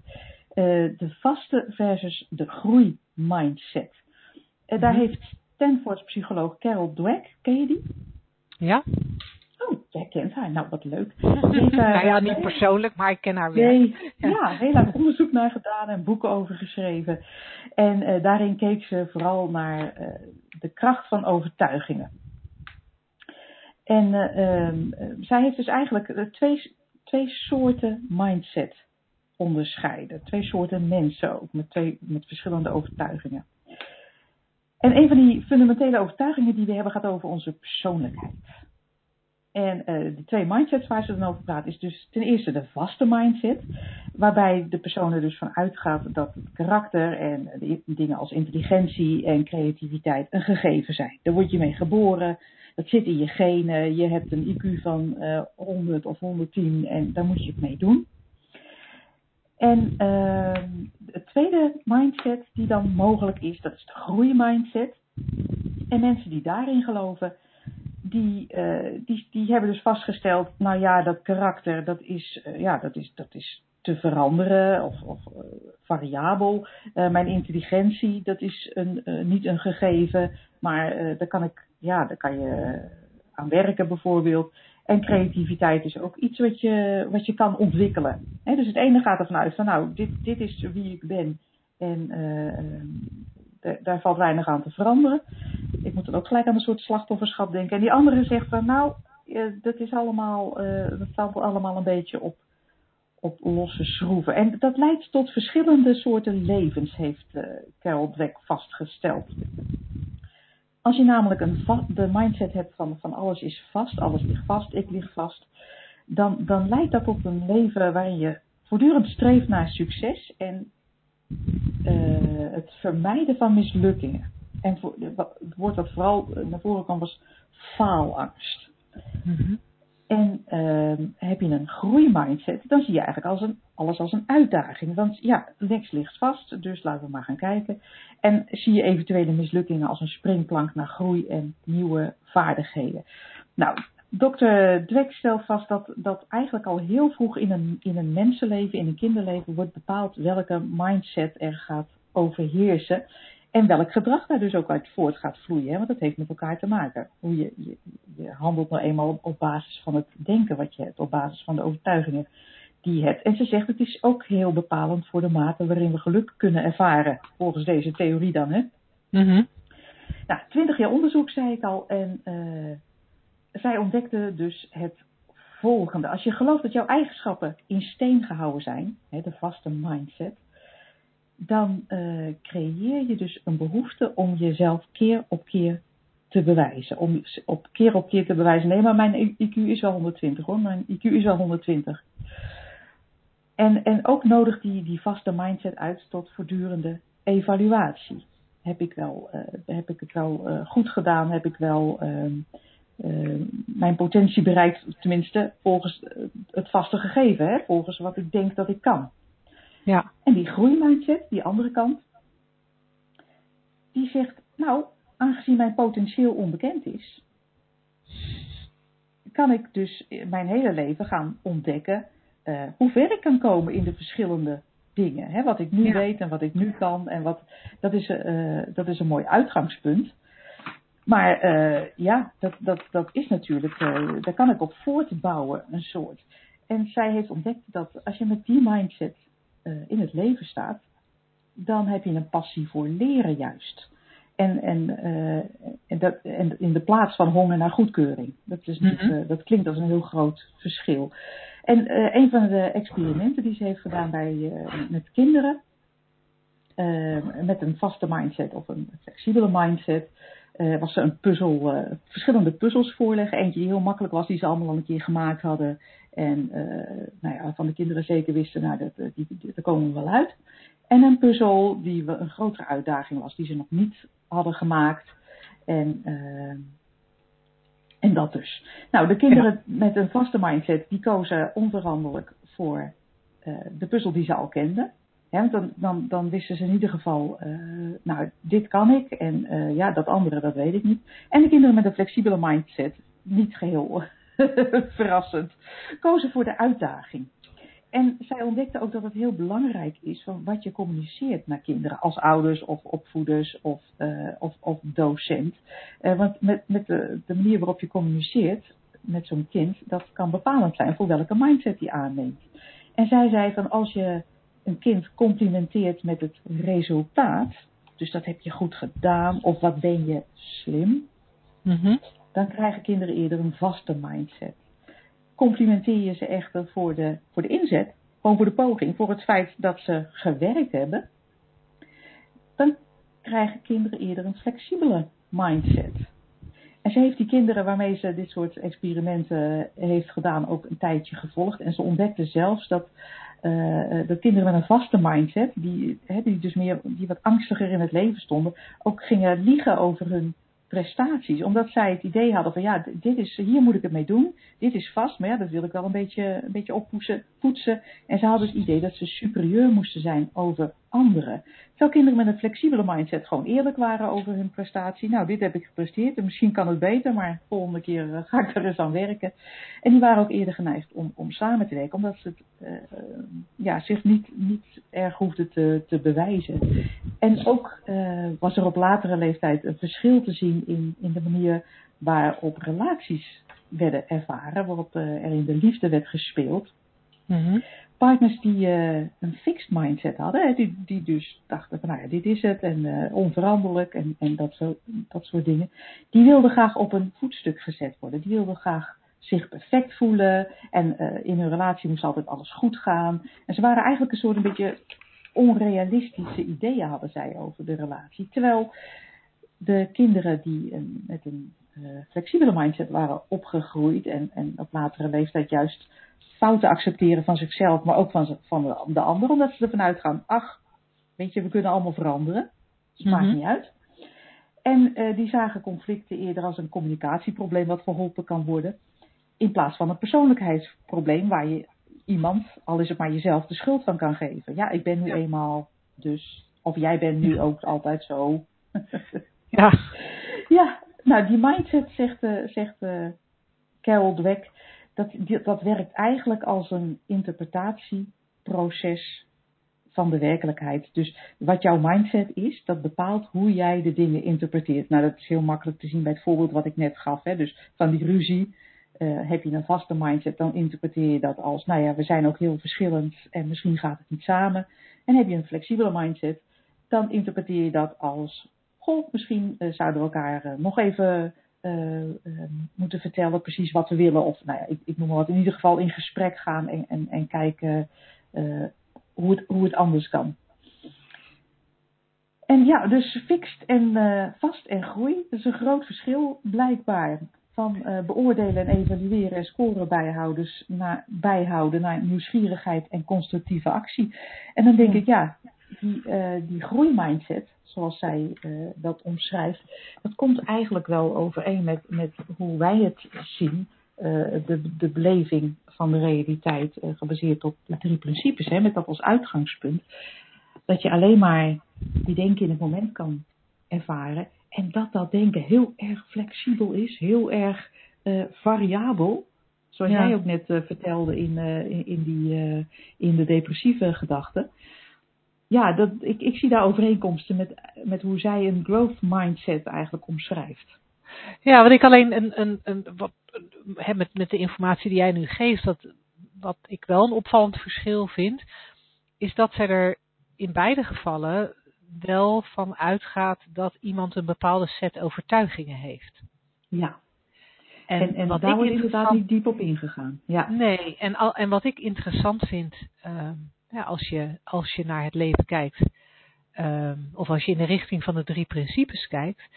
Uh, de vaste versus de groeimindset. Uh, daar mm -hmm. heeft Stanford psycholoog Carol Dweck, ken je die? Ja. Oh, jij kent haar. Nou, wat leuk. Heeft, nou ja, niet persoonlijk, maar ik ken haar wel. Nee, ja. ja, heel lang onderzoek naar gedaan en boeken over geschreven. En daarin keek ze vooral naar de kracht van overtuigingen. En um, zij heeft dus eigenlijk twee, twee soorten mindset onderscheiden. Twee soorten mensen ook, met, twee, met verschillende overtuigingen. En een van die fundamentele overtuigingen die we hebben gaat over onze persoonlijkheid. En uh, de twee mindsets waar ze dan over praat is dus ten eerste de vaste mindset, waarbij de persoon er dus van uitgaat dat het karakter en de dingen als intelligentie en creativiteit een gegeven zijn. Daar word je mee geboren, dat zit in je genen, je hebt een IQ van uh, 100 of 110 en daar moet je het mee doen. En uh, het tweede mindset die dan mogelijk is, dat is de groeimindset. En mensen die daarin geloven, die, uh, die, die hebben dus vastgesteld, nou ja, dat karakter, dat is, uh, ja, dat is, dat is te veranderen of, of uh, variabel. mijn intelligentie, dat is een, niet een gegeven, maar daar kan ik, ja, daar kan je aan werken bijvoorbeeld. En creativiteit is ook iets wat je, wat je kan ontwikkelen. Dus het ene gaat ervan uit van, nou, dit, dit is wie ik ben. En daar valt weinig aan te veranderen. Ik moet dan ook gelijk aan een soort slachtofferschap denken. En die andere zegt van nou, dat is allemaal, uh, dat staat allemaal een beetje op, op losse schroeven. En dat leidt tot verschillende soorten levens, heeft uh, Carol Dweck vastgesteld. Als je namelijk een de mindset hebt van, van alles is vast, alles ligt vast, ik lig vast, dan, dan leidt dat tot een leven waarin je voortdurend streeft naar succes en uh, het vermijden van mislukkingen. En voor, het woord dat vooral naar voren kwam was faalangst. Mm-hmm. En uh, heb je een groeimindset, dan zie je eigenlijk als een, alles als een uitdaging. Want ja, niks ligt vast, dus laten we maar gaan kijken. En zie je eventuele mislukkingen als een springplank naar groei en nieuwe vaardigheden. Nou, Dr. Dweck stelt vast dat, dat eigenlijk al heel vroeg in een, in een mensenleven, in een kinderleven, wordt bepaald welke mindset er gaat overheersen. En welk gedrag daar dus ook uit voort gaat vloeien. Hè? Want dat heeft met elkaar te maken. Hoe je, je, je handelt nou eenmaal op basis van het denken wat je hebt, op basis van de overtuigingen die je hebt. En ze zegt het is ook heel bepalend voor de mate waarin we geluk kunnen ervaren. Volgens deze theorie dan. Hè? Mm-hmm. Nou, twintig jaar onderzoek zei ik al. En uh, zij ontdekte dus het volgende. Als je gelooft dat jouw eigenschappen in steen gehouden zijn, hè, de vaste mindset, dan uh, creëer je dus een behoefte om jezelf keer op keer te bewijzen. Om op keer op keer te bewijzen. Nee, maar mijn IQ is wel 120 hoor. Mijn IQ is wel 120. En, en ook nodig die, die vaste mindset uit tot voortdurende evaluatie. Heb ik, wel, uh, heb ik het wel uh, goed gedaan? Heb ik wel uh, mijn potentie bereikt? Tenminste, volgens het vaste gegeven. Hè? Volgens wat ik denk dat ik kan. Ja. En die groeimindset, die andere kant, die zegt, nou, aangezien mijn potentieel onbekend is, kan ik dus mijn hele leven gaan ontdekken uh, hoe ver ik kan komen in de verschillende dingen. Hè? Wat ik nu ja. weet en wat ik nu kan. En wat, dat, is, uh, dat is een mooi uitgangspunt. Maar uh, ja, dat, dat, dat is natuurlijk, daar kan ik op voortbouwen, een soort. En zij heeft ontdekt dat als je met die mindset uh, in het leven staat, dan heb je een passie voor leren juist. En, en, en, dat, en in de plaats van honger naar goedkeuring. Dat, is niet, uh, dat klinkt als een heel groot verschil. En een van de experimenten die ze heeft gedaan bij, met kinderen, met een vaste mindset of een flexibele mindset, was ze een puzzel, verschillende puzzels voorleggen. Eentje die heel makkelijk was, die ze allemaal al een keer gemaakt hadden. En uh, nou ja, van de kinderen zeker wisten, nou, dat, die, die, daar komen we wel uit. En een puzzel die een grotere uitdaging was, die ze nog niet hadden gemaakt. En, en dat dus. Nou, de kinderen ja. met een vaste mindset, die kozen onveranderlijk voor de puzzel die ze al kenden. Dan, dan, dan wisten ze in ieder geval, nou, dit kan ik en ja, dat andere, dat weet ik niet. En de kinderen met een flexibele mindset, niet geheel verrassend, kozen voor de uitdaging. En zij ontdekte ook dat het heel belangrijk is van wat je communiceert naar kinderen als ouders of opvoeders of, uh, of, of docent. Want met, met de, de, manier waarop je communiceert met zo'n kind, dat kan bepalend zijn voor welke mindset die aanneemt. En zij zei van als je een kind complimenteert met het resultaat, dus dat heb je goed gedaan of wat ben je slim, mm-hmm dan krijgen kinderen eerder een vaste mindset. Complimenteer je ze echter voor de, voor de inzet, gewoon voor de poging, voor het feit dat ze gewerkt hebben, dan krijgen kinderen eerder een flexibele mindset. En ze heeft die kinderen waarmee ze dit soort experimenten heeft gedaan ook een tijdje gevolgd. En ze ontdekte zelfs dat, uh, kinderen met een vaste mindset, die, hè, die dus meer, die wat angstiger in het leven stonden, ook gingen liegen over hun prestaties. Omdat zij het idee hadden van ja, dit is, hier moet ik het mee doen. Dit is vast, maar ja, dat wil ik wel een beetje, een beetje oppoetsen. Poetsen. En ze hadden het idee dat ze superieur moesten zijn over anderen. Terwijl kinderen met een flexibele mindset gewoon eerlijk waren over hun prestatie. Nou, dit heb ik gepresteerd en misschien kan het beter, maar volgende keer eh, ga ik er eens aan werken. En die waren ook eerder geneigd om, om samen te werken, omdat ze het, uh, ja, zich niet, niet erg hoefden te, te bewijzen. En ook uh, was er op latere leeftijd een verschil te zien in, in de manier waarop relaties werden ervaren, waarop er in de liefde werd gespeeld. -hmm partners die uh, een fixed mindset hadden, hè, die, die dus dachten van nou ja, dit is het en uh, onveranderlijk en, en dat, zo, dat soort dingen, die wilden graag op een voetstuk gezet worden. Die wilden graag zich perfect voelen en uh, in hun relatie moest altijd alles goed gaan. En ze waren eigenlijk een soort een beetje onrealistische ideeën hadden zij over de relatie. Terwijl de kinderen die met een flexibele mindset waren opgegroeid en, en op latere leeftijd juist fouten accepteren van zichzelf, maar ook van, van de ander. Omdat ze ervan uitgaan, ach, weet je, we kunnen allemaal veranderen. Dus mm -hmm. maakt niet uit. En uh, die zagen conflicten eerder als een communicatieprobleem wat verholpen kan worden. In plaats van een persoonlijkheidsprobleem waar je iemand, al is het maar jezelf, de schuld van kan geven. Ja, ik ben nu ja. eenmaal dus, of jij bent nu ook altijd zo. ja. Ja, nou die mindset zegt, uh, zegt uh, Carol Dweck, dat, dat werkt eigenlijk als een interpretatieproces van de werkelijkheid. Dus wat jouw mindset is, dat bepaalt hoe jij de dingen interpreteert. Nou, dat is heel makkelijk te zien bij het voorbeeld wat ik net gaf. Hè. Dus van die ruzie uh, heb je een vaste mindset, dan interpreteer je dat als, nou ja, we zijn ook heel verschillend en misschien gaat het niet samen. En heb je een flexibele mindset, dan interpreteer je dat als, goh, misschien uh, zouden we elkaar uh, nog even uh, moeten vertellen precies wat we willen. Of nou ja, ik, ik noem maar wat, in ieder geval in gesprek gaan en, en, en kijken uh, hoe, het, hoe het anders kan. En ja, dus fixed en vast en groei. Dat is een groot verschil blijkbaar. Van beoordelen en evalueren en scoren bijhouden naar, bijhouden naar nieuwsgierigheid en constructieve actie. En dan denk ik, ja, die, die groeimindset, zoals zij uh, dat omschrijft, dat komt eigenlijk wel overeen met, met hoe wij het zien. Uh, de, de beleving van de realiteit uh, gebaseerd op de drie principes, hè, met dat als uitgangspunt. Dat je alleen maar die denken in het moment kan ervaren. En dat dat denken heel erg flexibel is, heel erg variabel. Zoals ja. jij ook net vertelde in, in, in, die, in de depressieve gedachten ja, dat, ik, ik zie daar overeenkomsten met, met hoe zij een growth mindset eigenlijk omschrijft. Ja, wat ik alleen een, een, een, wat, hè, met, met de informatie die jij nu geeft, dat, wat ik wel een opvallend verschil vind, is dat zij er in beide gevallen wel van uitgaat dat iemand een bepaalde set overtuigingen heeft. Ja. En, en, en wat daar wordt inderdaad niet diep op ingegaan. Ja. Nee, en, al, en wat ik interessant vind. Uh, als, je, als je naar het leven kijkt, um, of als je in de richting van de drie principes kijkt,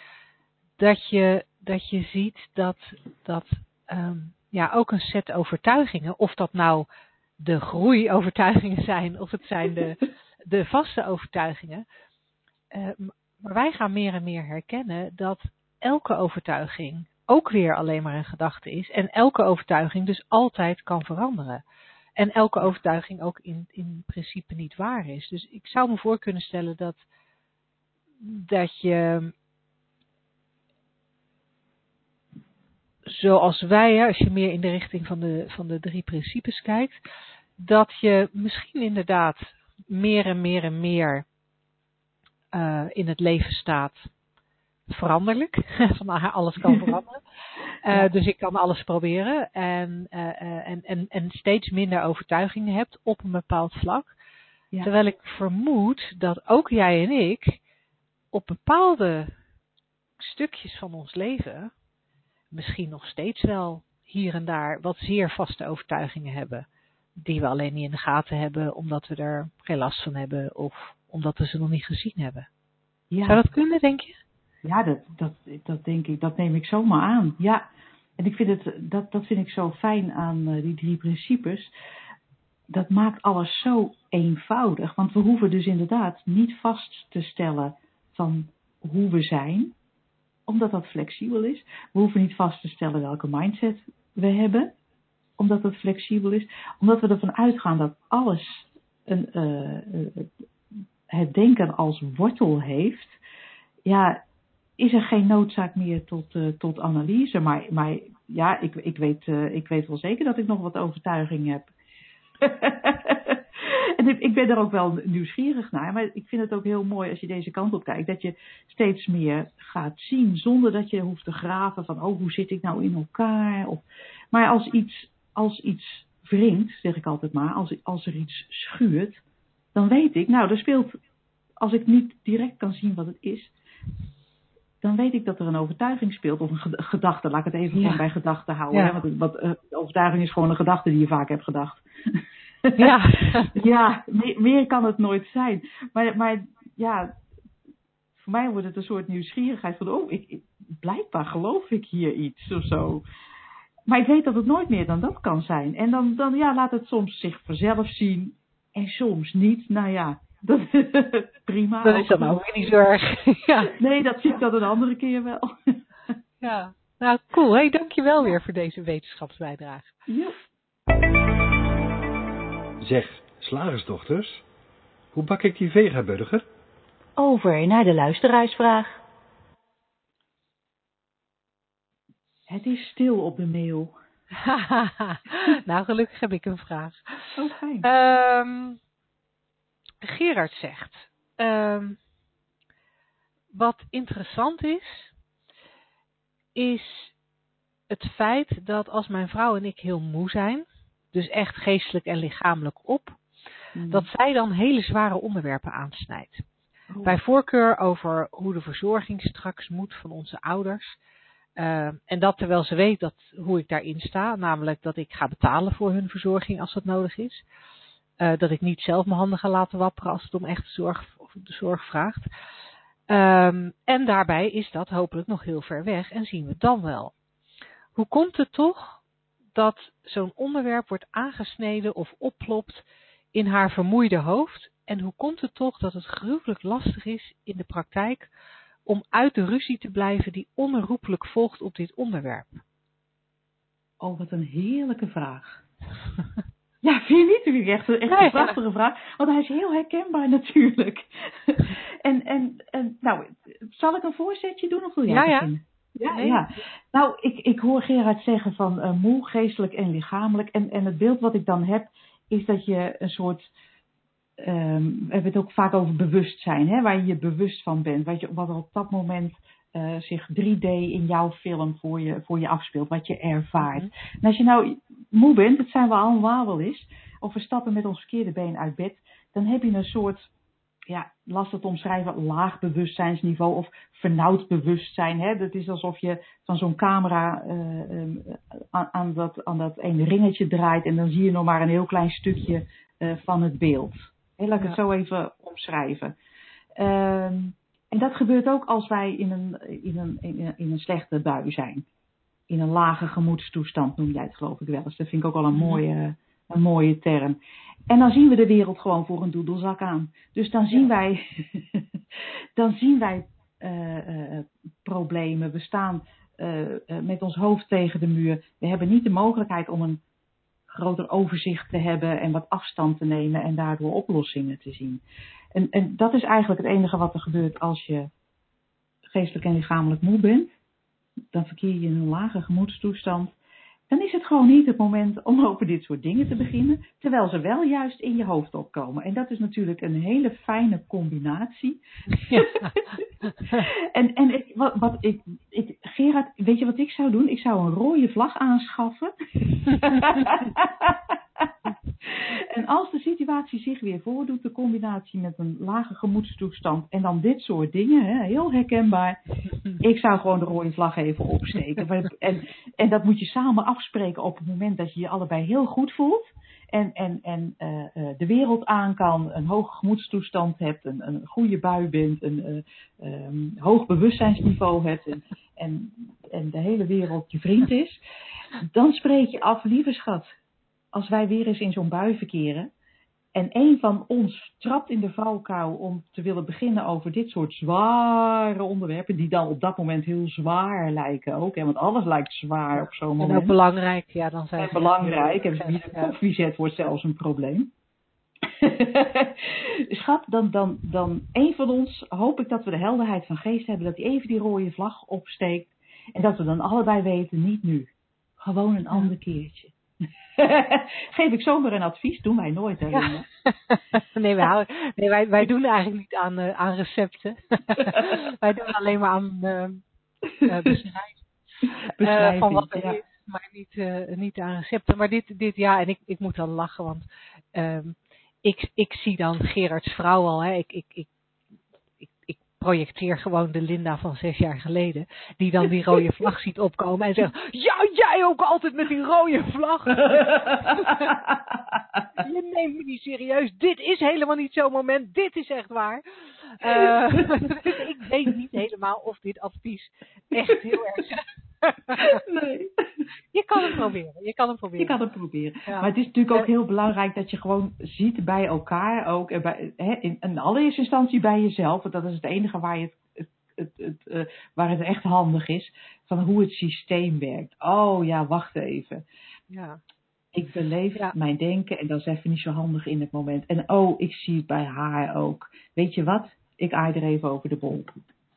dat je, dat je ziet dat, dat um, ja, ook een set overtuigingen, of dat nou de groeiovertuigingen zijn, of het zijn de, de vaste overtuigingen. Uh, maar wij gaan meer en meer herkennen dat elke overtuiging ook weer alleen maar een gedachte is en elke overtuiging dus altijd kan veranderen. En elke overtuiging ook in, in principe niet waar is. Dus ik zou me voor kunnen stellen dat, dat je, zoals wij, als je meer in de richting van de, van de drie principes kijkt, dat je misschien inderdaad meer en meer en meer uh, in het leven staat veranderlijk. Van alles kan veranderen. Uh, dus ik kan alles proberen. En, uh, en, en, en steeds minder overtuigingen hebt op een bepaald vlak. Ja. Terwijl ik vermoed dat ook jij en ik op bepaalde stukjes van ons leven misschien nog steeds wel hier en daar wat zeer vaste overtuigingen hebben. Die we alleen niet in de gaten hebben omdat we er geen last van hebben of omdat we ze nog niet gezien hebben. Ja. Zou dat kunnen, denk je? Ja, dat, dat, dat denk ik, dat neem ik zomaar aan. Ja. En ik vind het, dat, dat vind ik zo fijn aan eh, die drie principes. Dat maakt alles zo eenvoudig. Want we hoeven dus inderdaad niet vast te stellen van hoe we zijn, omdat dat flexibel is. We hoeven niet vast te stellen welke mindset we hebben, omdat dat flexibel is. Omdat we ervan uitgaan dat alles een, uh, het denken als wortel heeft. Ja, is er geen noodzaak meer tot, uh, tot analyse. Maar, maar ja, ik, ik, weet, uh, ik weet wel zeker dat ik nog wat overtuiging heb. en ik, ik ben er ook wel nieuwsgierig naar. Maar ik vind het ook heel mooi als je deze kant op kijkt. Dat je steeds meer gaat zien zonder dat je hoeft te graven van oh, hoe zit ik nou in elkaar. Of, maar als iets, als iets wringt, zeg ik altijd maar, als, als er iets schuurt, dan weet ik, nou, er speelt, als ik niet direct kan zien wat het is, dan weet ik dat er een overtuiging speelt of een gedachte. Laat ik het even ja. bij gedachte houden. Ja. Hè? Want, wat, uh, overtuiging is gewoon een gedachte die je vaak hebt gedacht. Ja, ja meer, meer, kan het nooit zijn. Maar, maar ja, voor mij wordt het een soort nieuwsgierigheid van, oh, ik, ik, blijkbaar geloof ik hier iets of zo. Maar ik weet dat het nooit meer dan dat kan zijn. En dan, dan ja, laat het soms zich vanzelf zien en soms niet. Nou ja, dat, prima. Dat is dan ook weer niet zo erg. ja. Nee, dat zie ik dan een andere keer wel. ja, nou cool. Hey, dankjewel weer voor deze wetenschapsbijdrage. Ja. Zeg, slagersdochters, hoe bak ik die vegaburger? Over naar de luisteraarsvraag. Het is stil op de mail. nou, gelukkig heb ik een vraag. Oh, fijn. Um, Gerard zegt, um, wat interessant is, is het feit dat als mijn vrouw en ik heel moe zijn, dus echt geestelijk en lichamelijk op, mm. dat zij dan hele zware onderwerpen aansnijdt. Oh. Bij voorkeur over hoe de verzorging straks moet van onze ouders. Uh, en dat terwijl ze weet dat, hoe ik daarin sta, namelijk dat ik ga betalen voor hun verzorging als dat nodig is. Uh, dat ik niet zelf mijn handen ga laten wapperen als het om echte zorg, de zorg vraagt. Um, en daarbij is dat hopelijk nog heel ver weg en zien we dan wel. Hoe komt het toch dat zo'n onderwerp wordt aangesneden of oplopt in haar vermoeide hoofd? En hoe komt het toch dat het gruwelijk lastig is in de praktijk om uit de ruzie te blijven die onherroepelijk volgt op dit onderwerp? Oh, wat een heerlijke vraag. Ja, vind je niet? Vind ik echt, echt een prachtige vraag. Want hij is heel herkenbaar natuurlijk. en, en, en, nou, zal ik een voorzetje doen of wil jij ja, beginnen? Ja, nee. ja. Nou, ik, ik hoor Gerard zeggen van uh, moe, geestelijk en lichamelijk. En, en het beeld wat ik dan heb, is dat je een soort. Um, we hebben het ook vaak over bewustzijn, hè, waar je je bewust van bent. Wat, je, wat er op dat moment uh, zich 3D in jouw film voor je, voor je afspeelt, wat je ervaart. Mm -hmm. En als je nou moe bent, dat zijn we allemaal wel eens, of we stappen met ons verkeerde been uit bed, dan heb je een soort ja, lastig te omschrijven, laag bewustzijnsniveau of vernauwd bewustzijn. Hè? Dat is alsof je van zo'n camera uh, um, aan, aan, dat, aan dat ene ringetje draait en dan zie je nog maar een heel klein stukje uh, van het beeld. Laat ik ja. het zo even omschrijven. Um, en dat gebeurt ook als wij in een, in, een, in, een, in een slechte bui zijn. In een lage gemoedstoestand noem jij het geloof ik wel eens. Dat vind ik ook al een mooie, een mooie term. En dan zien we de wereld gewoon voor een doedelzak aan. Dus dan zien wij, dan zien wij uh, uh, problemen. We staan uh, met ons hoofd tegen de muur. We hebben niet de mogelijkheid om een groter overzicht te hebben en wat afstand te nemen en daardoor oplossingen te zien. En, en dat is eigenlijk het enige wat er gebeurt als je geestelijk en lichamelijk moe bent. Dan verkeer je in een lage gemoedstoestand dan is het gewoon niet het moment om over dit soort dingen te beginnen, terwijl ze wel juist in je hoofd opkomen. En dat is natuurlijk een hele fijne combinatie. Ja. en en ik, wat, wat ik, ik, Gerard, weet je wat ik zou doen? Ik zou een rode vlag aanschaffen. en als de situatie zich weer voordoet, de combinatie met een lage gemoedstoestand en dan dit soort dingen, hè, heel herkenbaar. Ik zou gewoon de rode vlag even opsteken. en, en dat moet je samen afspreken op het moment dat je je allebei heel goed voelt. en, en, en uh, de wereld aan kan, een hoge gemoedstoestand hebt, een, een goede bui bent, een uh, um, hoog bewustzijnsniveau hebt en, en, en de hele wereld je vriend is, dan spreek je af, lieve schat, als wij weer eens in zo'n bui verkeren, en een van ons trapt in de valkuil om te willen beginnen over dit soort zware onderwerpen, die dan op dat moment heel zwaar lijken ook. Hè, want alles lijkt zwaar op zo'n moment. En ook belangrijk, ja, dan zijn En belangrijk, en wie de koffie zet wordt zelfs een probleem. Schat, dan, dan, dan een van ons hoop ik dat we de helderheid van geest hebben, dat hij even die rode vlag opsteekt. En dat we dan allebei weten, niet nu. Gewoon een ander keertje. Geef ik zomaar een advies, doen wij nooit. Hè, ja. nee, wij, houden, nee wij, wij doen eigenlijk niet aan, uh, aan recepten. wij doen alleen maar aan uh, beschrijven van wat er ja. is, maar niet, niet aan recepten. Maar dit, dit ja, en ik, ik moet dan lachen, want um, ik, ik zie dan Gerards vrouw al. Hè. Ik, ik, ik, projecteer gewoon de Linda van zes jaar geleden. Die dan die rode vlag ziet opkomen en zegt: Ja, jij ook altijd met die rode vlag. Je neemt me niet serieus. Dit is helemaal niet zo'n moment. Dit is echt waar. Uh, dus ik weet niet helemaal of dit advies echt heel erg. nee. Je kan het proberen. Je kan het proberen. Je kan het proberen. Ja. Maar het is natuurlijk ook heel belangrijk dat je gewoon ziet bij elkaar ook. En bij, hè, in, in allereerste instantie bij jezelf. Want dat is het enige waar, je het, het, het, uh, waar het echt handig is. Van hoe het systeem werkt. Oh ja, wacht even. Ja. Ik beleef ja. mijn denken en dat is even niet zo handig in het moment. En oh, ik zie het bij haar ook. Weet je wat? Ik aai er even over de bol.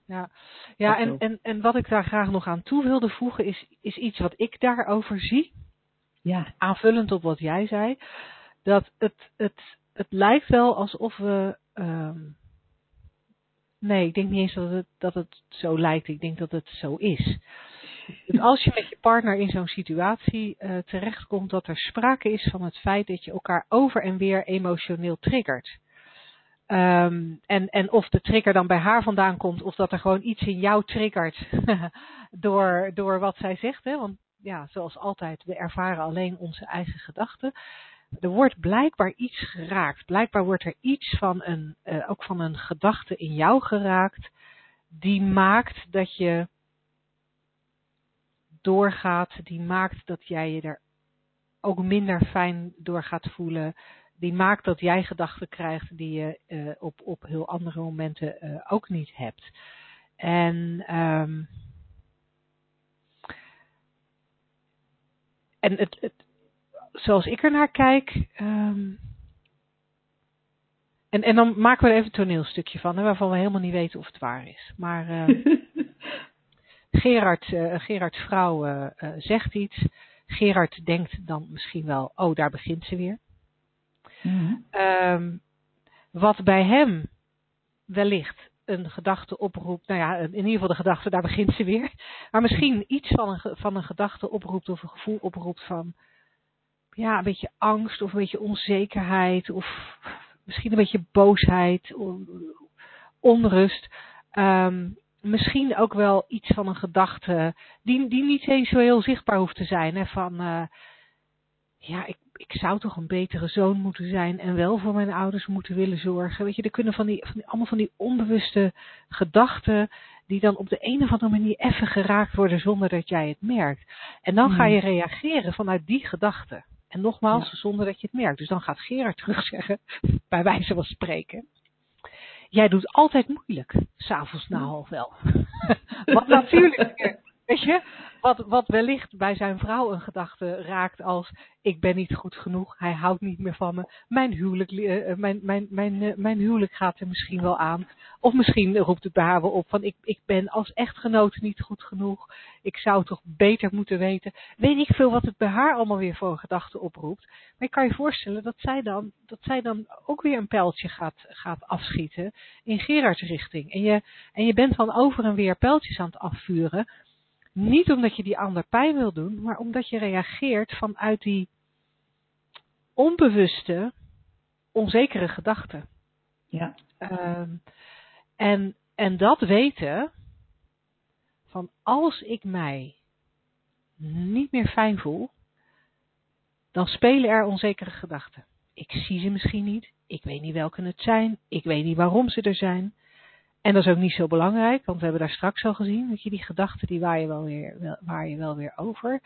Ja, ja en, en, en wat ik daar graag nog aan toe wilde voegen is, is iets wat ik daarover zie. Ja. Aanvullend op wat jij zei. Dat het, het, het lijkt wel alsof we. Um, nee, ik denk niet eens dat het, dat het zo lijkt. Ik denk dat het zo is. Dus als je met je partner in zo'n situatie uh, terechtkomt, dat er sprake is van het feit dat je elkaar over en weer emotioneel triggert. Um, en, en of de trigger dan bij haar vandaan komt, of dat er gewoon iets in jou triggert door, door wat zij zegt. Hè? Want ja, zoals altijd, we ervaren alleen onze eigen gedachten. Er wordt blijkbaar iets geraakt. Blijkbaar wordt er iets van een, uh, ook van een gedachte in jou geraakt, die maakt dat je doorgaat, die maakt dat jij je er ook minder fijn door gaat voelen die maakt dat jij gedachten krijgt die je uh, op, op heel andere momenten uh, ook niet hebt. En, um, en het, het, zoals ik er naar kijk. Um, en, en dan maken we er even een toneelstukje van, hè, waarvan we helemaal niet weten of het waar is. Maar uh, Gerard, uh, Gerards vrouw zegt iets. Gerard denkt dan misschien wel, oh, daar begint ze weer. Mm-hmm. Um, wat bij hem wellicht een gedachte oproept, nou ja, in ieder geval de gedachte, daar begint ze weer. Maar misschien iets van een, van een gedachte oproept of een gevoel oproept van, ja, een beetje angst of een beetje onzekerheid of misschien een beetje boosheid, onrust. Um, misschien ook wel iets van een gedachte die, die niet eens zo heel zichtbaar hoeft te zijn. Hè, van, uh, ja, ik ik zou toch een betere zoon moeten zijn en wel voor mijn ouders moeten willen zorgen. Weet je, er kunnen van die, van die allemaal van die onbewuste gedachten die dan op de een of andere manier even geraakt worden zonder dat jij het merkt. En dan ga je reageren vanuit die gedachten. En nogmaals, ja. zonder dat je het merkt. Dus dan gaat Gerard terug zeggen, bij wijze van spreken. Jij doet altijd moeilijk, s'avonds na half elf. Wat natuurlijk, weet je, wat, wat wellicht bij zijn vrouw een gedachte raakt als ik ben niet goed genoeg, hij houdt niet meer van me, mijn huwelijk, uh, mijn, mijn, mijn, uh, mijn huwelijk gaat er misschien wel aan. Of misschien roept het bij haar wel op van ik, ik ben als echtgenoot niet goed genoeg, ik zou toch beter moeten weten. Weet ik veel wat het bij haar allemaal weer voor een gedachte oproept. Maar je kan je voorstellen dat zij dan, dat zij dan ook weer een pijltje gaat, gaat afschieten in Gerards richting. En je, en je bent dan over en weer pijltjes aan het afvuren. Niet omdat je die ander pijn wil doen, maar omdat je reageert vanuit die onbewuste, onzekere gedachten. Ja. Um, en, en dat weten van als ik mij niet meer fijn voel, dan spelen er onzekere gedachten. Ik zie ze misschien niet, ik weet niet welke het zijn, ik weet niet waarom ze er zijn. En dat is ook niet zo belangrijk, want we hebben daar straks al gezien, dat je die gedachten die waar je wel weer, wel, wel weer over.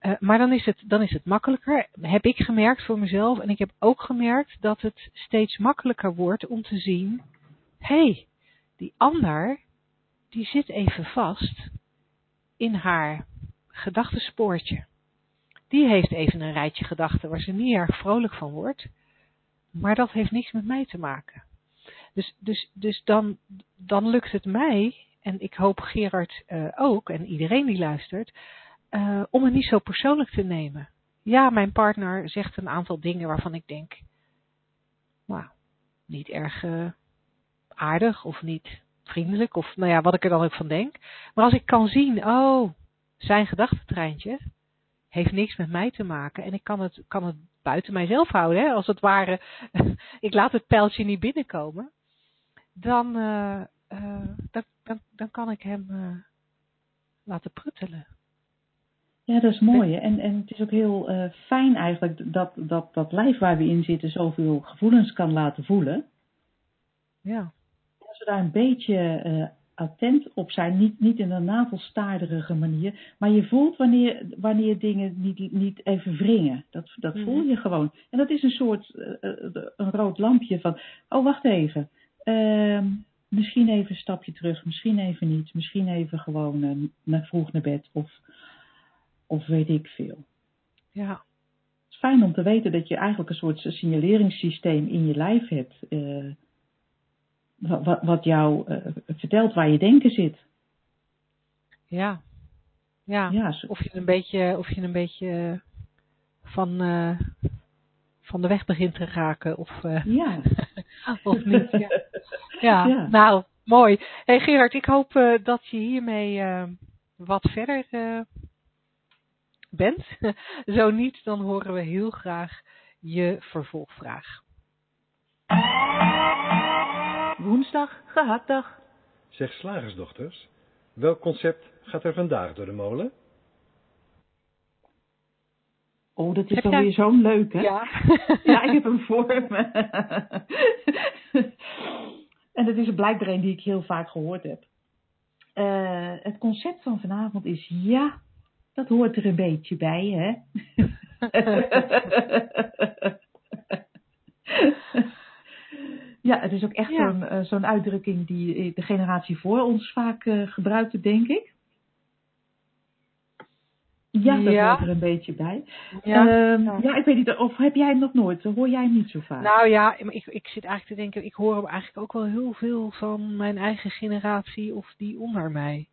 Uh, maar dan is, het, dan is het makkelijker, heb ik gemerkt voor mezelf. En ik heb ook gemerkt dat het steeds makkelijker wordt om te zien, hé, hey, die ander, die zit even vast in haar gedachtenspoortje. Die heeft even een rijtje gedachten waar ze niet erg vrolijk van wordt. Maar dat heeft niks met mij te maken. Dus, dus, dus dan, dan lukt het mij, en ik hoop Gerard uh, ook, en iedereen die luistert, uh, om het niet zo persoonlijk te nemen. Ja, mijn partner zegt een aantal dingen waarvan ik denk, nou, niet erg uh, aardig of niet vriendelijk, of nou ja, wat ik er dan ook van denk. Maar als ik kan zien, oh, zijn gedachtentreintje heeft niks met mij te maken en ik kan het, kan het buiten mijzelf houden, hè, als het ware, ik laat het pijltje niet binnenkomen, dan, uh, uh, dan, dan, dan kan ik hem uh, laten pruttelen. Ja, dat is mooi. Hè? En, en het is ook heel fijn eigenlijk dat, dat dat lijf waar we in zitten zoveel gevoelens kan laten voelen. Ja. Als we daar een beetje attent op zijn, niet, niet in een navelstaarderige manier, maar je voelt wanneer, wanneer dingen niet, niet even wringen. Dat, dat -hmm. voel je gewoon. En dat is een soort een rood lampje van, oh wacht even, misschien even een stapje terug, misschien even niet, misschien even gewoon naar vroeg naar bed of of weet ik veel. Ja. Het is fijn om te weten dat je eigenlijk een soort signaleringssysteem in je lijf hebt. Uh, wat, wat jou uh, vertelt waar je denken zit. Ja. Ja. ja zo. Of je een beetje, of je een beetje van, van de weg begint te raken. Of, ja. of niet. Ja. ja. ja. Nou, mooi. Hey Gerard, ik hoop dat je hiermee wat verder bent. Zo niet, dan horen we heel graag je vervolgvraag. Woensdag, gehaktdag. Zeg slagersdochters, welk concept gaat er vandaag door de molen? Oh, dat is dan weer zo'n leuk, hè? Ja. ja, ik heb hem voor me. en dat is blijkbaar een die ik heel vaak gehoord heb. Uh, het concept van vanavond is ja, dat hoort er een beetje bij, hè? ja, het is ook echt ja. zo'n, uh, zo'n uitdrukking die de generatie voor ons vaak uh, gebruikte, denk ik. Ja, dat ja. hoort er een beetje bij. Ja. Um, ja. ja, ik weet niet, of heb jij hem nog nooit? Hoor jij hem niet zo vaak? Nou ja, ik, ik zit eigenlijk te denken, ik hoor hem eigenlijk ook wel heel veel van mijn eigen generatie of die onder mij.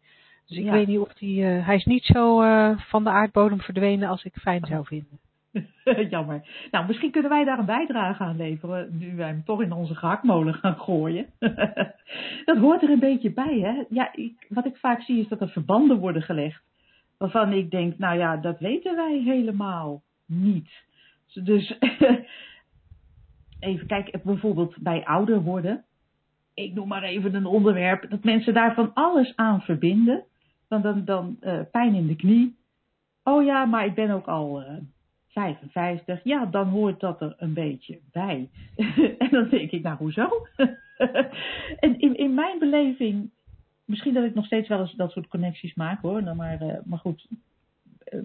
Dus ik weet niet of die, uh, hij is niet zo uh, van de aardbodem verdwenen als ik fijn zou vinden. Jammer. Nou, misschien kunnen wij daar een bijdrage aan leveren, nu wij hem toch in onze gehaktmolen gaan gooien. dat hoort er een beetje bij, hè? Ja, ik, wat ik vaak zie is dat er verbanden worden gelegd, waarvan ik denk, nou ja, dat weten wij helemaal niet. Dus even kijken, bijvoorbeeld bij ouder worden. Ik noem maar even een onderwerp, dat mensen daar van alles aan verbinden. Dan, dan, dan uh, pijn in de knie. Oh ja, maar ik ben ook al uh, 55. Ja, dan hoort dat er een beetje bij. en dan denk ik, nou hoezo? en in, in mijn beleving, misschien dat ik nog steeds wel eens dat soort connecties maak hoor, nou, maar, uh, maar goed, uh,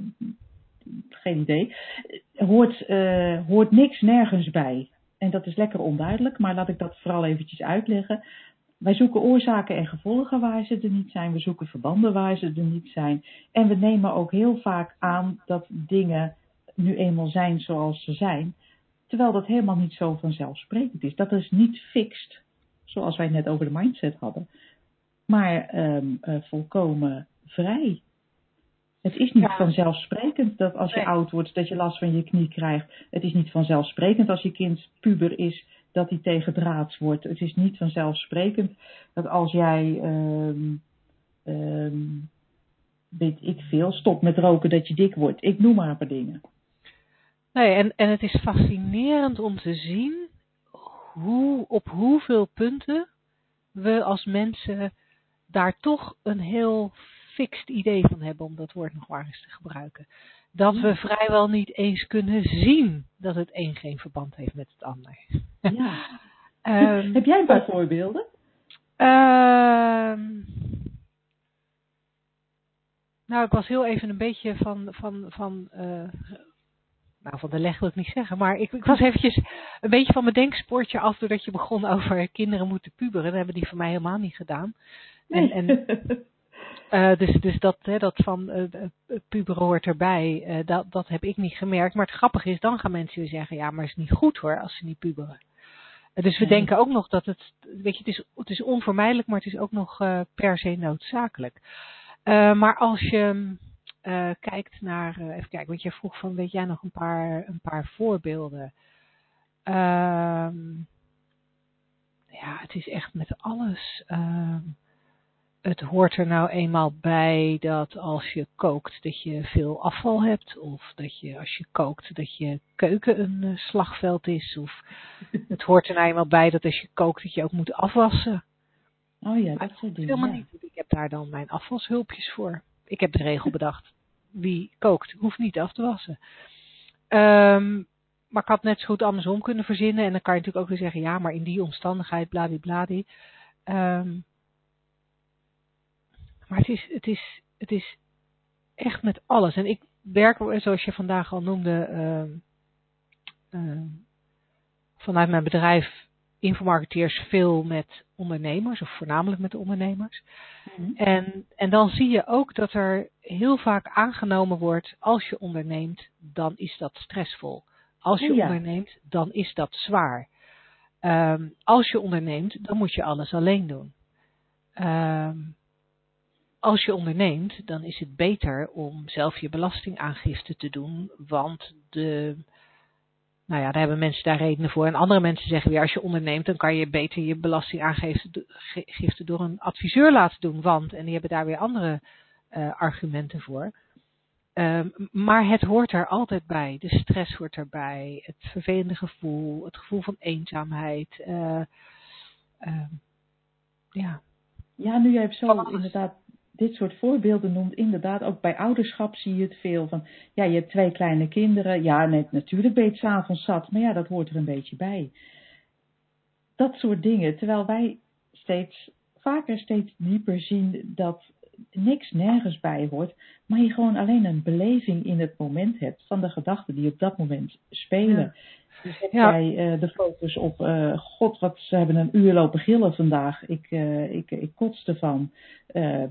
geen idee. Hoort, uh, hoort niks nergens bij. En dat is lekker onduidelijk, maar laat ik dat vooral eventjes uitleggen. Wij zoeken oorzaken en gevolgen waar ze er niet zijn. We zoeken verbanden waar ze er niet zijn. En we nemen ook heel vaak aan dat dingen nu eenmaal zijn zoals ze zijn. Terwijl dat helemaal niet zo vanzelfsprekend is. Dat is niet fixed, zoals wij net over de mindset hadden. Maar um, uh, volkomen vrij. Het is niet Ja. vanzelfsprekend dat als je Nee. oud wordt, dat je last van je knie krijgt. Het is niet vanzelfsprekend als je kind puber is, dat hij tegen draads wordt. Het is niet vanzelfsprekend dat als jij, um, um, weet ik veel, stopt met roken, dat je dik wordt. Ik noem maar een paar dingen. Nee, en, en het is fascinerend om te zien hoe, op hoeveel punten we als mensen daar toch een heel fixed idee van hebben, om dat woord nog maar eens te gebruiken. dat we vrijwel niet eens kunnen zien dat het een geen verband heeft met het ander. Ja. Ehm, Heb jij een paar voorbeelden? Ehm, nou, ik was heel even een beetje van, van, van, eh, nou van de leg wil ik niet zeggen, maar ik, ik was eventjes een beetje van mijn denkspoortje af doordat je begon over kinderen moeten puberen. Dat hebben die voor mij helemaal niet gedaan. En, en eh, dus, dus dat, hè, dat van eh, eh, puberen hoort erbij, dat, dat heb ik niet gemerkt. Maar het grappige is, dan gaan mensen weer zeggen, ja, maar het is niet goed hoor, als ze niet puberen. Dus we Nee. denken ook nog dat het, weet je, het is, het is onvermijdelijk, maar het is ook nog per se noodzakelijk. Maar als je eh, kijkt naar, eh, even kijken, want je vroeg van, weet jij nog een paar, een paar voorbeelden? Ehm, ja, het is echt met alles. ehm, het hoort er nou eenmaal bij dat als je kookt dat je veel afval hebt. Of dat je als je kookt dat je keuken een eh, slagveld is. Of het hoort er nou eenmaal bij dat als je kookt dat je ook moet afwassen. Oh ja, dat soort dingen. Helemaal ja. niet. Ik heb daar dan mijn afwashulpjes voor. Ik heb de regel bedacht. Wie kookt, hoeft niet af te wassen. Ehm, maar ik had net zo goed andersom kunnen verzinnen. En dan kan je natuurlijk ook weer zeggen, ja, maar in die omstandigheid, bladibladie. Ehm maar het is, het, is, het is echt met alles. En ik werk, zoals je vandaag al noemde, ehm, vanuit mijn bedrijf infomarketeers veel met ondernemers, of voornamelijk met ondernemers. Mhm. En, en dan zie je ook dat er heel vaak aangenomen wordt, als je onderneemt, dan is dat stressvol. Als je Oh ja. onderneemt, dan is dat zwaar. Ehm, als je onderneemt, dan moet je alles alleen doen. Ehm, als je onderneemt, dan is het beter om zelf je belastingaangifte te doen, want de, nou ja, daar hebben mensen daar redenen voor. En andere mensen zeggen weer, als je onderneemt, dan kan je beter je belastingaangifte door een adviseur laten doen, want, en die hebben daar weer andere eh, argumenten voor. Ehm, maar het hoort er altijd bij. De stress hoort erbij, het vervelende gevoel, het gevoel van eenzaamheid. eh, ehm, ja, Ja, nu jij hebt zo inderdaad dit soort voorbeelden noemt, inderdaad, ook bij ouderschap zie je het veel. Van, ja, je hebt twee kleine kinderen. Ja, net, natuurlijk ben je s'avonds zat, maar ja, dat hoort er een beetje bij. Dat soort dingen. Terwijl wij steeds vaker, steeds dieper zien dat niks nergens bij hoort, maar je gewoon alleen een beleving in het moment hebt van de gedachten die op dat moment spelen. Dus Ja. jij eh, de focus op, eh, god, wat ze hebben een uur lopen gillen vandaag. Ik, eh, ik, ik kots ervan. Eh, eh,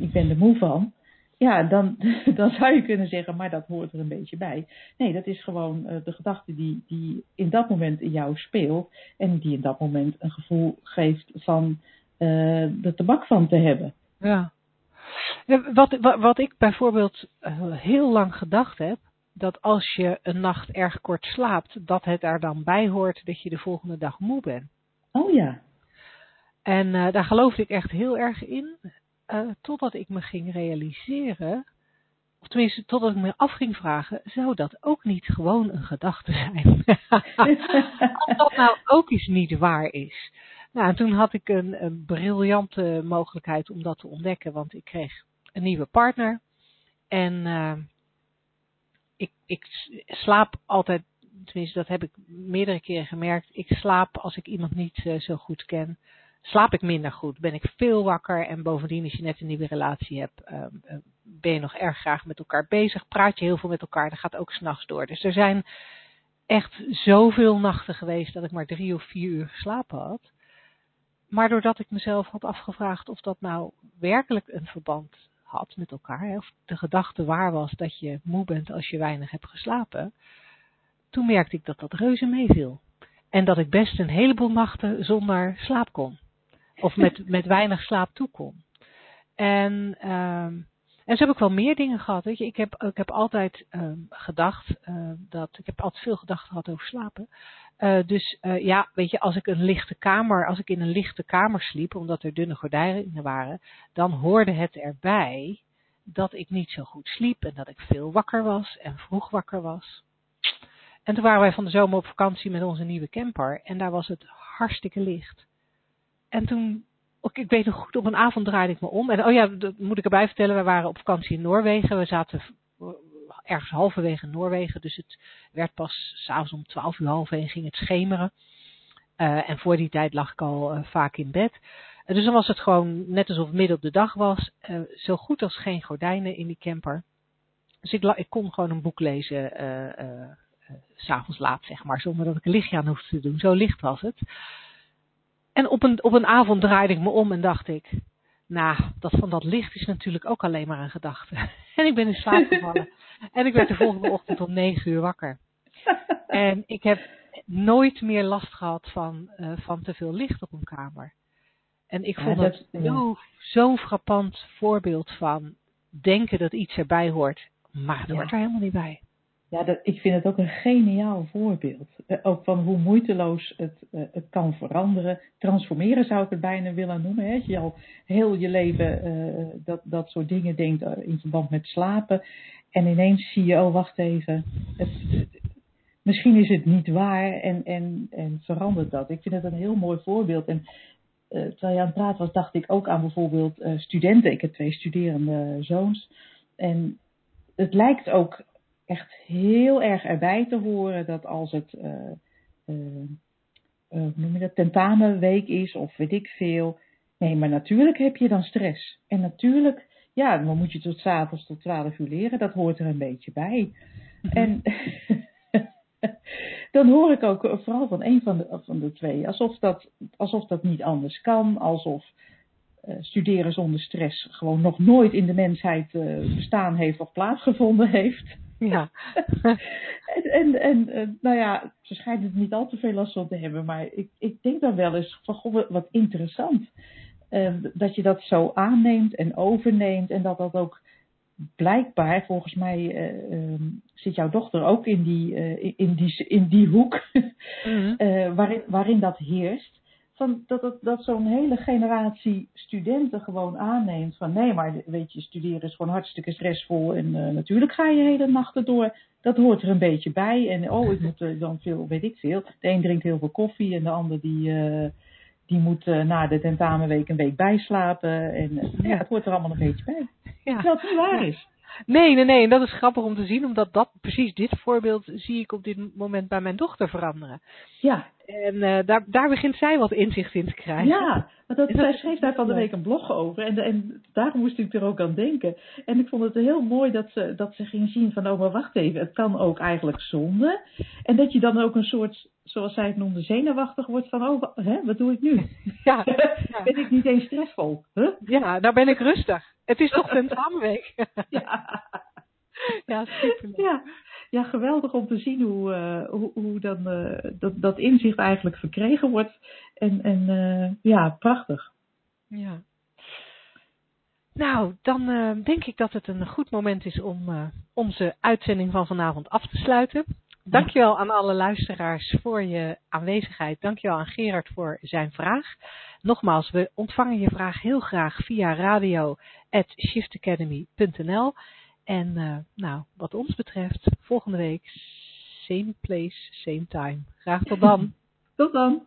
ik ben er moe van. Ja, dan, dan zou je kunnen zeggen, maar dat hoort er een beetje bij. Nee, dat is gewoon de gedachte die, die in dat moment in jou speelt. En die in dat moment een gevoel geeft van de tabak van te hebben. Ja. Wat, wat, wat ik bijvoorbeeld heel lang gedacht heb, dat als je een nacht erg kort slaapt, dat het er dan bij hoort dat je de volgende dag moe bent. Oh ja. En eh, daar geloofde ik echt heel erg in, eh, totdat ik me ging realiseren, of tenminste totdat ik me af ging vragen, zou dat ook niet gewoon een gedachte zijn? Als dat nou ook eens niet waar is. Nou, en toen had ik een, een briljante mogelijkheid om dat te ontdekken, want ik kreeg een nieuwe partner. En eh, ik, ik slaap altijd, tenminste dat heb ik meerdere keren gemerkt, ik slaap als ik iemand niet eh, zo goed ken, slaap ik minder goed. Ben ik veel wakker en bovendien als je net een nieuwe relatie hebt, eh, eh, ben je nog erg graag met elkaar bezig, praat je heel veel met elkaar, dat gaat ook s'nachts door. Dus er zijn echt zoveel nachten geweest dat ik maar drie of vier uur geslapen had. Maar doordat ik mezelf had afgevraagd of dat nou werkelijk een verband had met elkaar, of de gedachte waar was dat je moe bent als je weinig hebt geslapen, toen merkte ik dat dat reuze meeviel. En dat ik best een heleboel nachten zonder slaap kon. Of met, met weinig slaap toe kon. En, ehm, en zo heb ik wel meer dingen gehad. Weet je. Ik, heb, ik heb altijd ehm, gedacht ehm, dat. Ik heb altijd veel gedachten gehad over slapen. Eh, dus eh, ja, weet je, als ik een lichte kamer, als ik in een lichte kamer sliep, omdat er dunne gordijnen waren, dan hoorde het erbij dat ik niet zo goed sliep en dat ik veel wakker was en vroeg wakker was. En toen waren wij van de zomer op vakantie met onze nieuwe camper en daar was het hartstikke licht. En toen, ik weet nog goed, op een avond draaide ik me om. En oh ja, dat moet ik erbij vertellen, we waren op vakantie in Noorwegen. We zaten, we ergens halverwege Noorwegen. Dus het werd pas s'avonds om twaalf uur half één ging het schemeren. Uh, en voor die tijd lag ik al uh, vaak in bed. Dus dan was het gewoon net alsof het midden op de dag was. zo goed als geen gordijnen in die camper. Dus ik, ik kon gewoon een boek lezen s'avonds laat, zeg maar. Zonder dat ik een lichtje aan hoefde te doen. Zo licht was het. En op een, op een avond draaide ik me om en dacht ik... Nou, dat van dat licht is natuurlijk ook alleen maar een gedachte. En ik ben in slaap gevallen. en ik werd de volgende ochtend om negen uur wakker. En ik heb nooit meer last gehad van, uh, van te veel licht op een kamer. En ik vond ja, dat, het zo'n zo frappant voorbeeld van denken dat iets erbij hoort, maar het ja. hoort er helemaal niet bij. Ja, dat, ik vind het ook een geniaal voorbeeld. Uh, ook van hoe moeiteloos het, uh, het kan veranderen. Transformeren zou ik het bijna willen noemen. Hè? Je al heel je leven uh, dat, dat soort dingen denkt in verband met slapen. En ineens zie je, oh wacht even, het, misschien is het niet waar en, en, en verandert dat. Ik vind het een heel mooi voorbeeld. En terwijl je aan het praten was, dacht ik ook aan bijvoorbeeld studenten. Ik heb twee studerende zoons. En het lijkt ook echt heel erg erbij te horen dat als het uh, uh, hoe noem je dat, tentamenweek is of weet ik veel. Nee, maar natuurlijk heb je dan stress. En natuurlijk, ja, dan moet je tot s'avonds tot 12 uur leren. Dat hoort er een beetje bij. Mm-hmm. En dan hoor ik ook vooral van een van de, van de twee, alsof dat, alsof dat niet anders kan, alsof uh, studeren zonder stress gewoon nog nooit in de mensheid uh, bestaan heeft of plaatsgevonden heeft. Ja. en, en, en, eh, nou ja, ze schijnen het niet al te veel last van te hebben, maar ik, ik denk dan wel eens van, goh, wat interessant. Uh, dat je dat zo aanneemt en overneemt en dat dat ook blijkbaar, volgens mij uh, zit jouw dochter ook in die, in die, in die hoek, mm -hmm. waarin, waarin dat heerst van dat, dat, dat zo'n hele generatie studenten gewoon aanneemt van nee, maar weet je, studeren is gewoon hartstikke stressvol en uh, natuurlijk ga je hele nachten door. Dat hoort er een beetje bij en oh, ik moet uh, dan veel, weet ik veel. De een drinkt heel veel koffie en de ander die, uh, die moet na de tentamenweek een week bijslapen en ja, het hoort er allemaal een beetje bij. Ja. Het niet waar is. Nee, nee, nee. En dat is grappig om te zien, omdat dat precies dit voorbeeld zie ik op dit moment bij mijn dochter veranderen. Ja. En uh, daar, daar begint zij wat inzicht in te krijgen. Ja, want dat, zij schreef daar van de week een blog over. En, en daarom moest ik er ook aan denken. En ik vond het heel mooi dat ze, dat ze ging zien van, oh maar wacht even, het kan ook eigenlijk zonder. En dat je dan ook een soort, zoals zij het noemde, zenuwachtig wordt van, oh, hè, wat doe ik nu? Ja. ja. ben ik niet eens stressvol? Huh? Ja, nou ben ik rustig. Het is toch tentamenweek? ja. Ja, super. Ja. ja, geweldig om te zien hoe, uh, hoe, hoe dan, uh, dat, dat inzicht eigenlijk verkregen wordt. En, en uh, ja, prachtig. Ja. Nou, dan denk ik dat het een goed moment is om onze uitzending van vanavond af te sluiten. Dankjewel aan alle luisteraars voor je aanwezigheid. Dankjewel aan Gerard voor zijn vraag. Nogmaals, we ontvangen je vraag heel graag via radio@shiftacademy.nl. En uh, nou, wat ons betreft, volgende week, same place, same time. Graag tot dan. tot dan.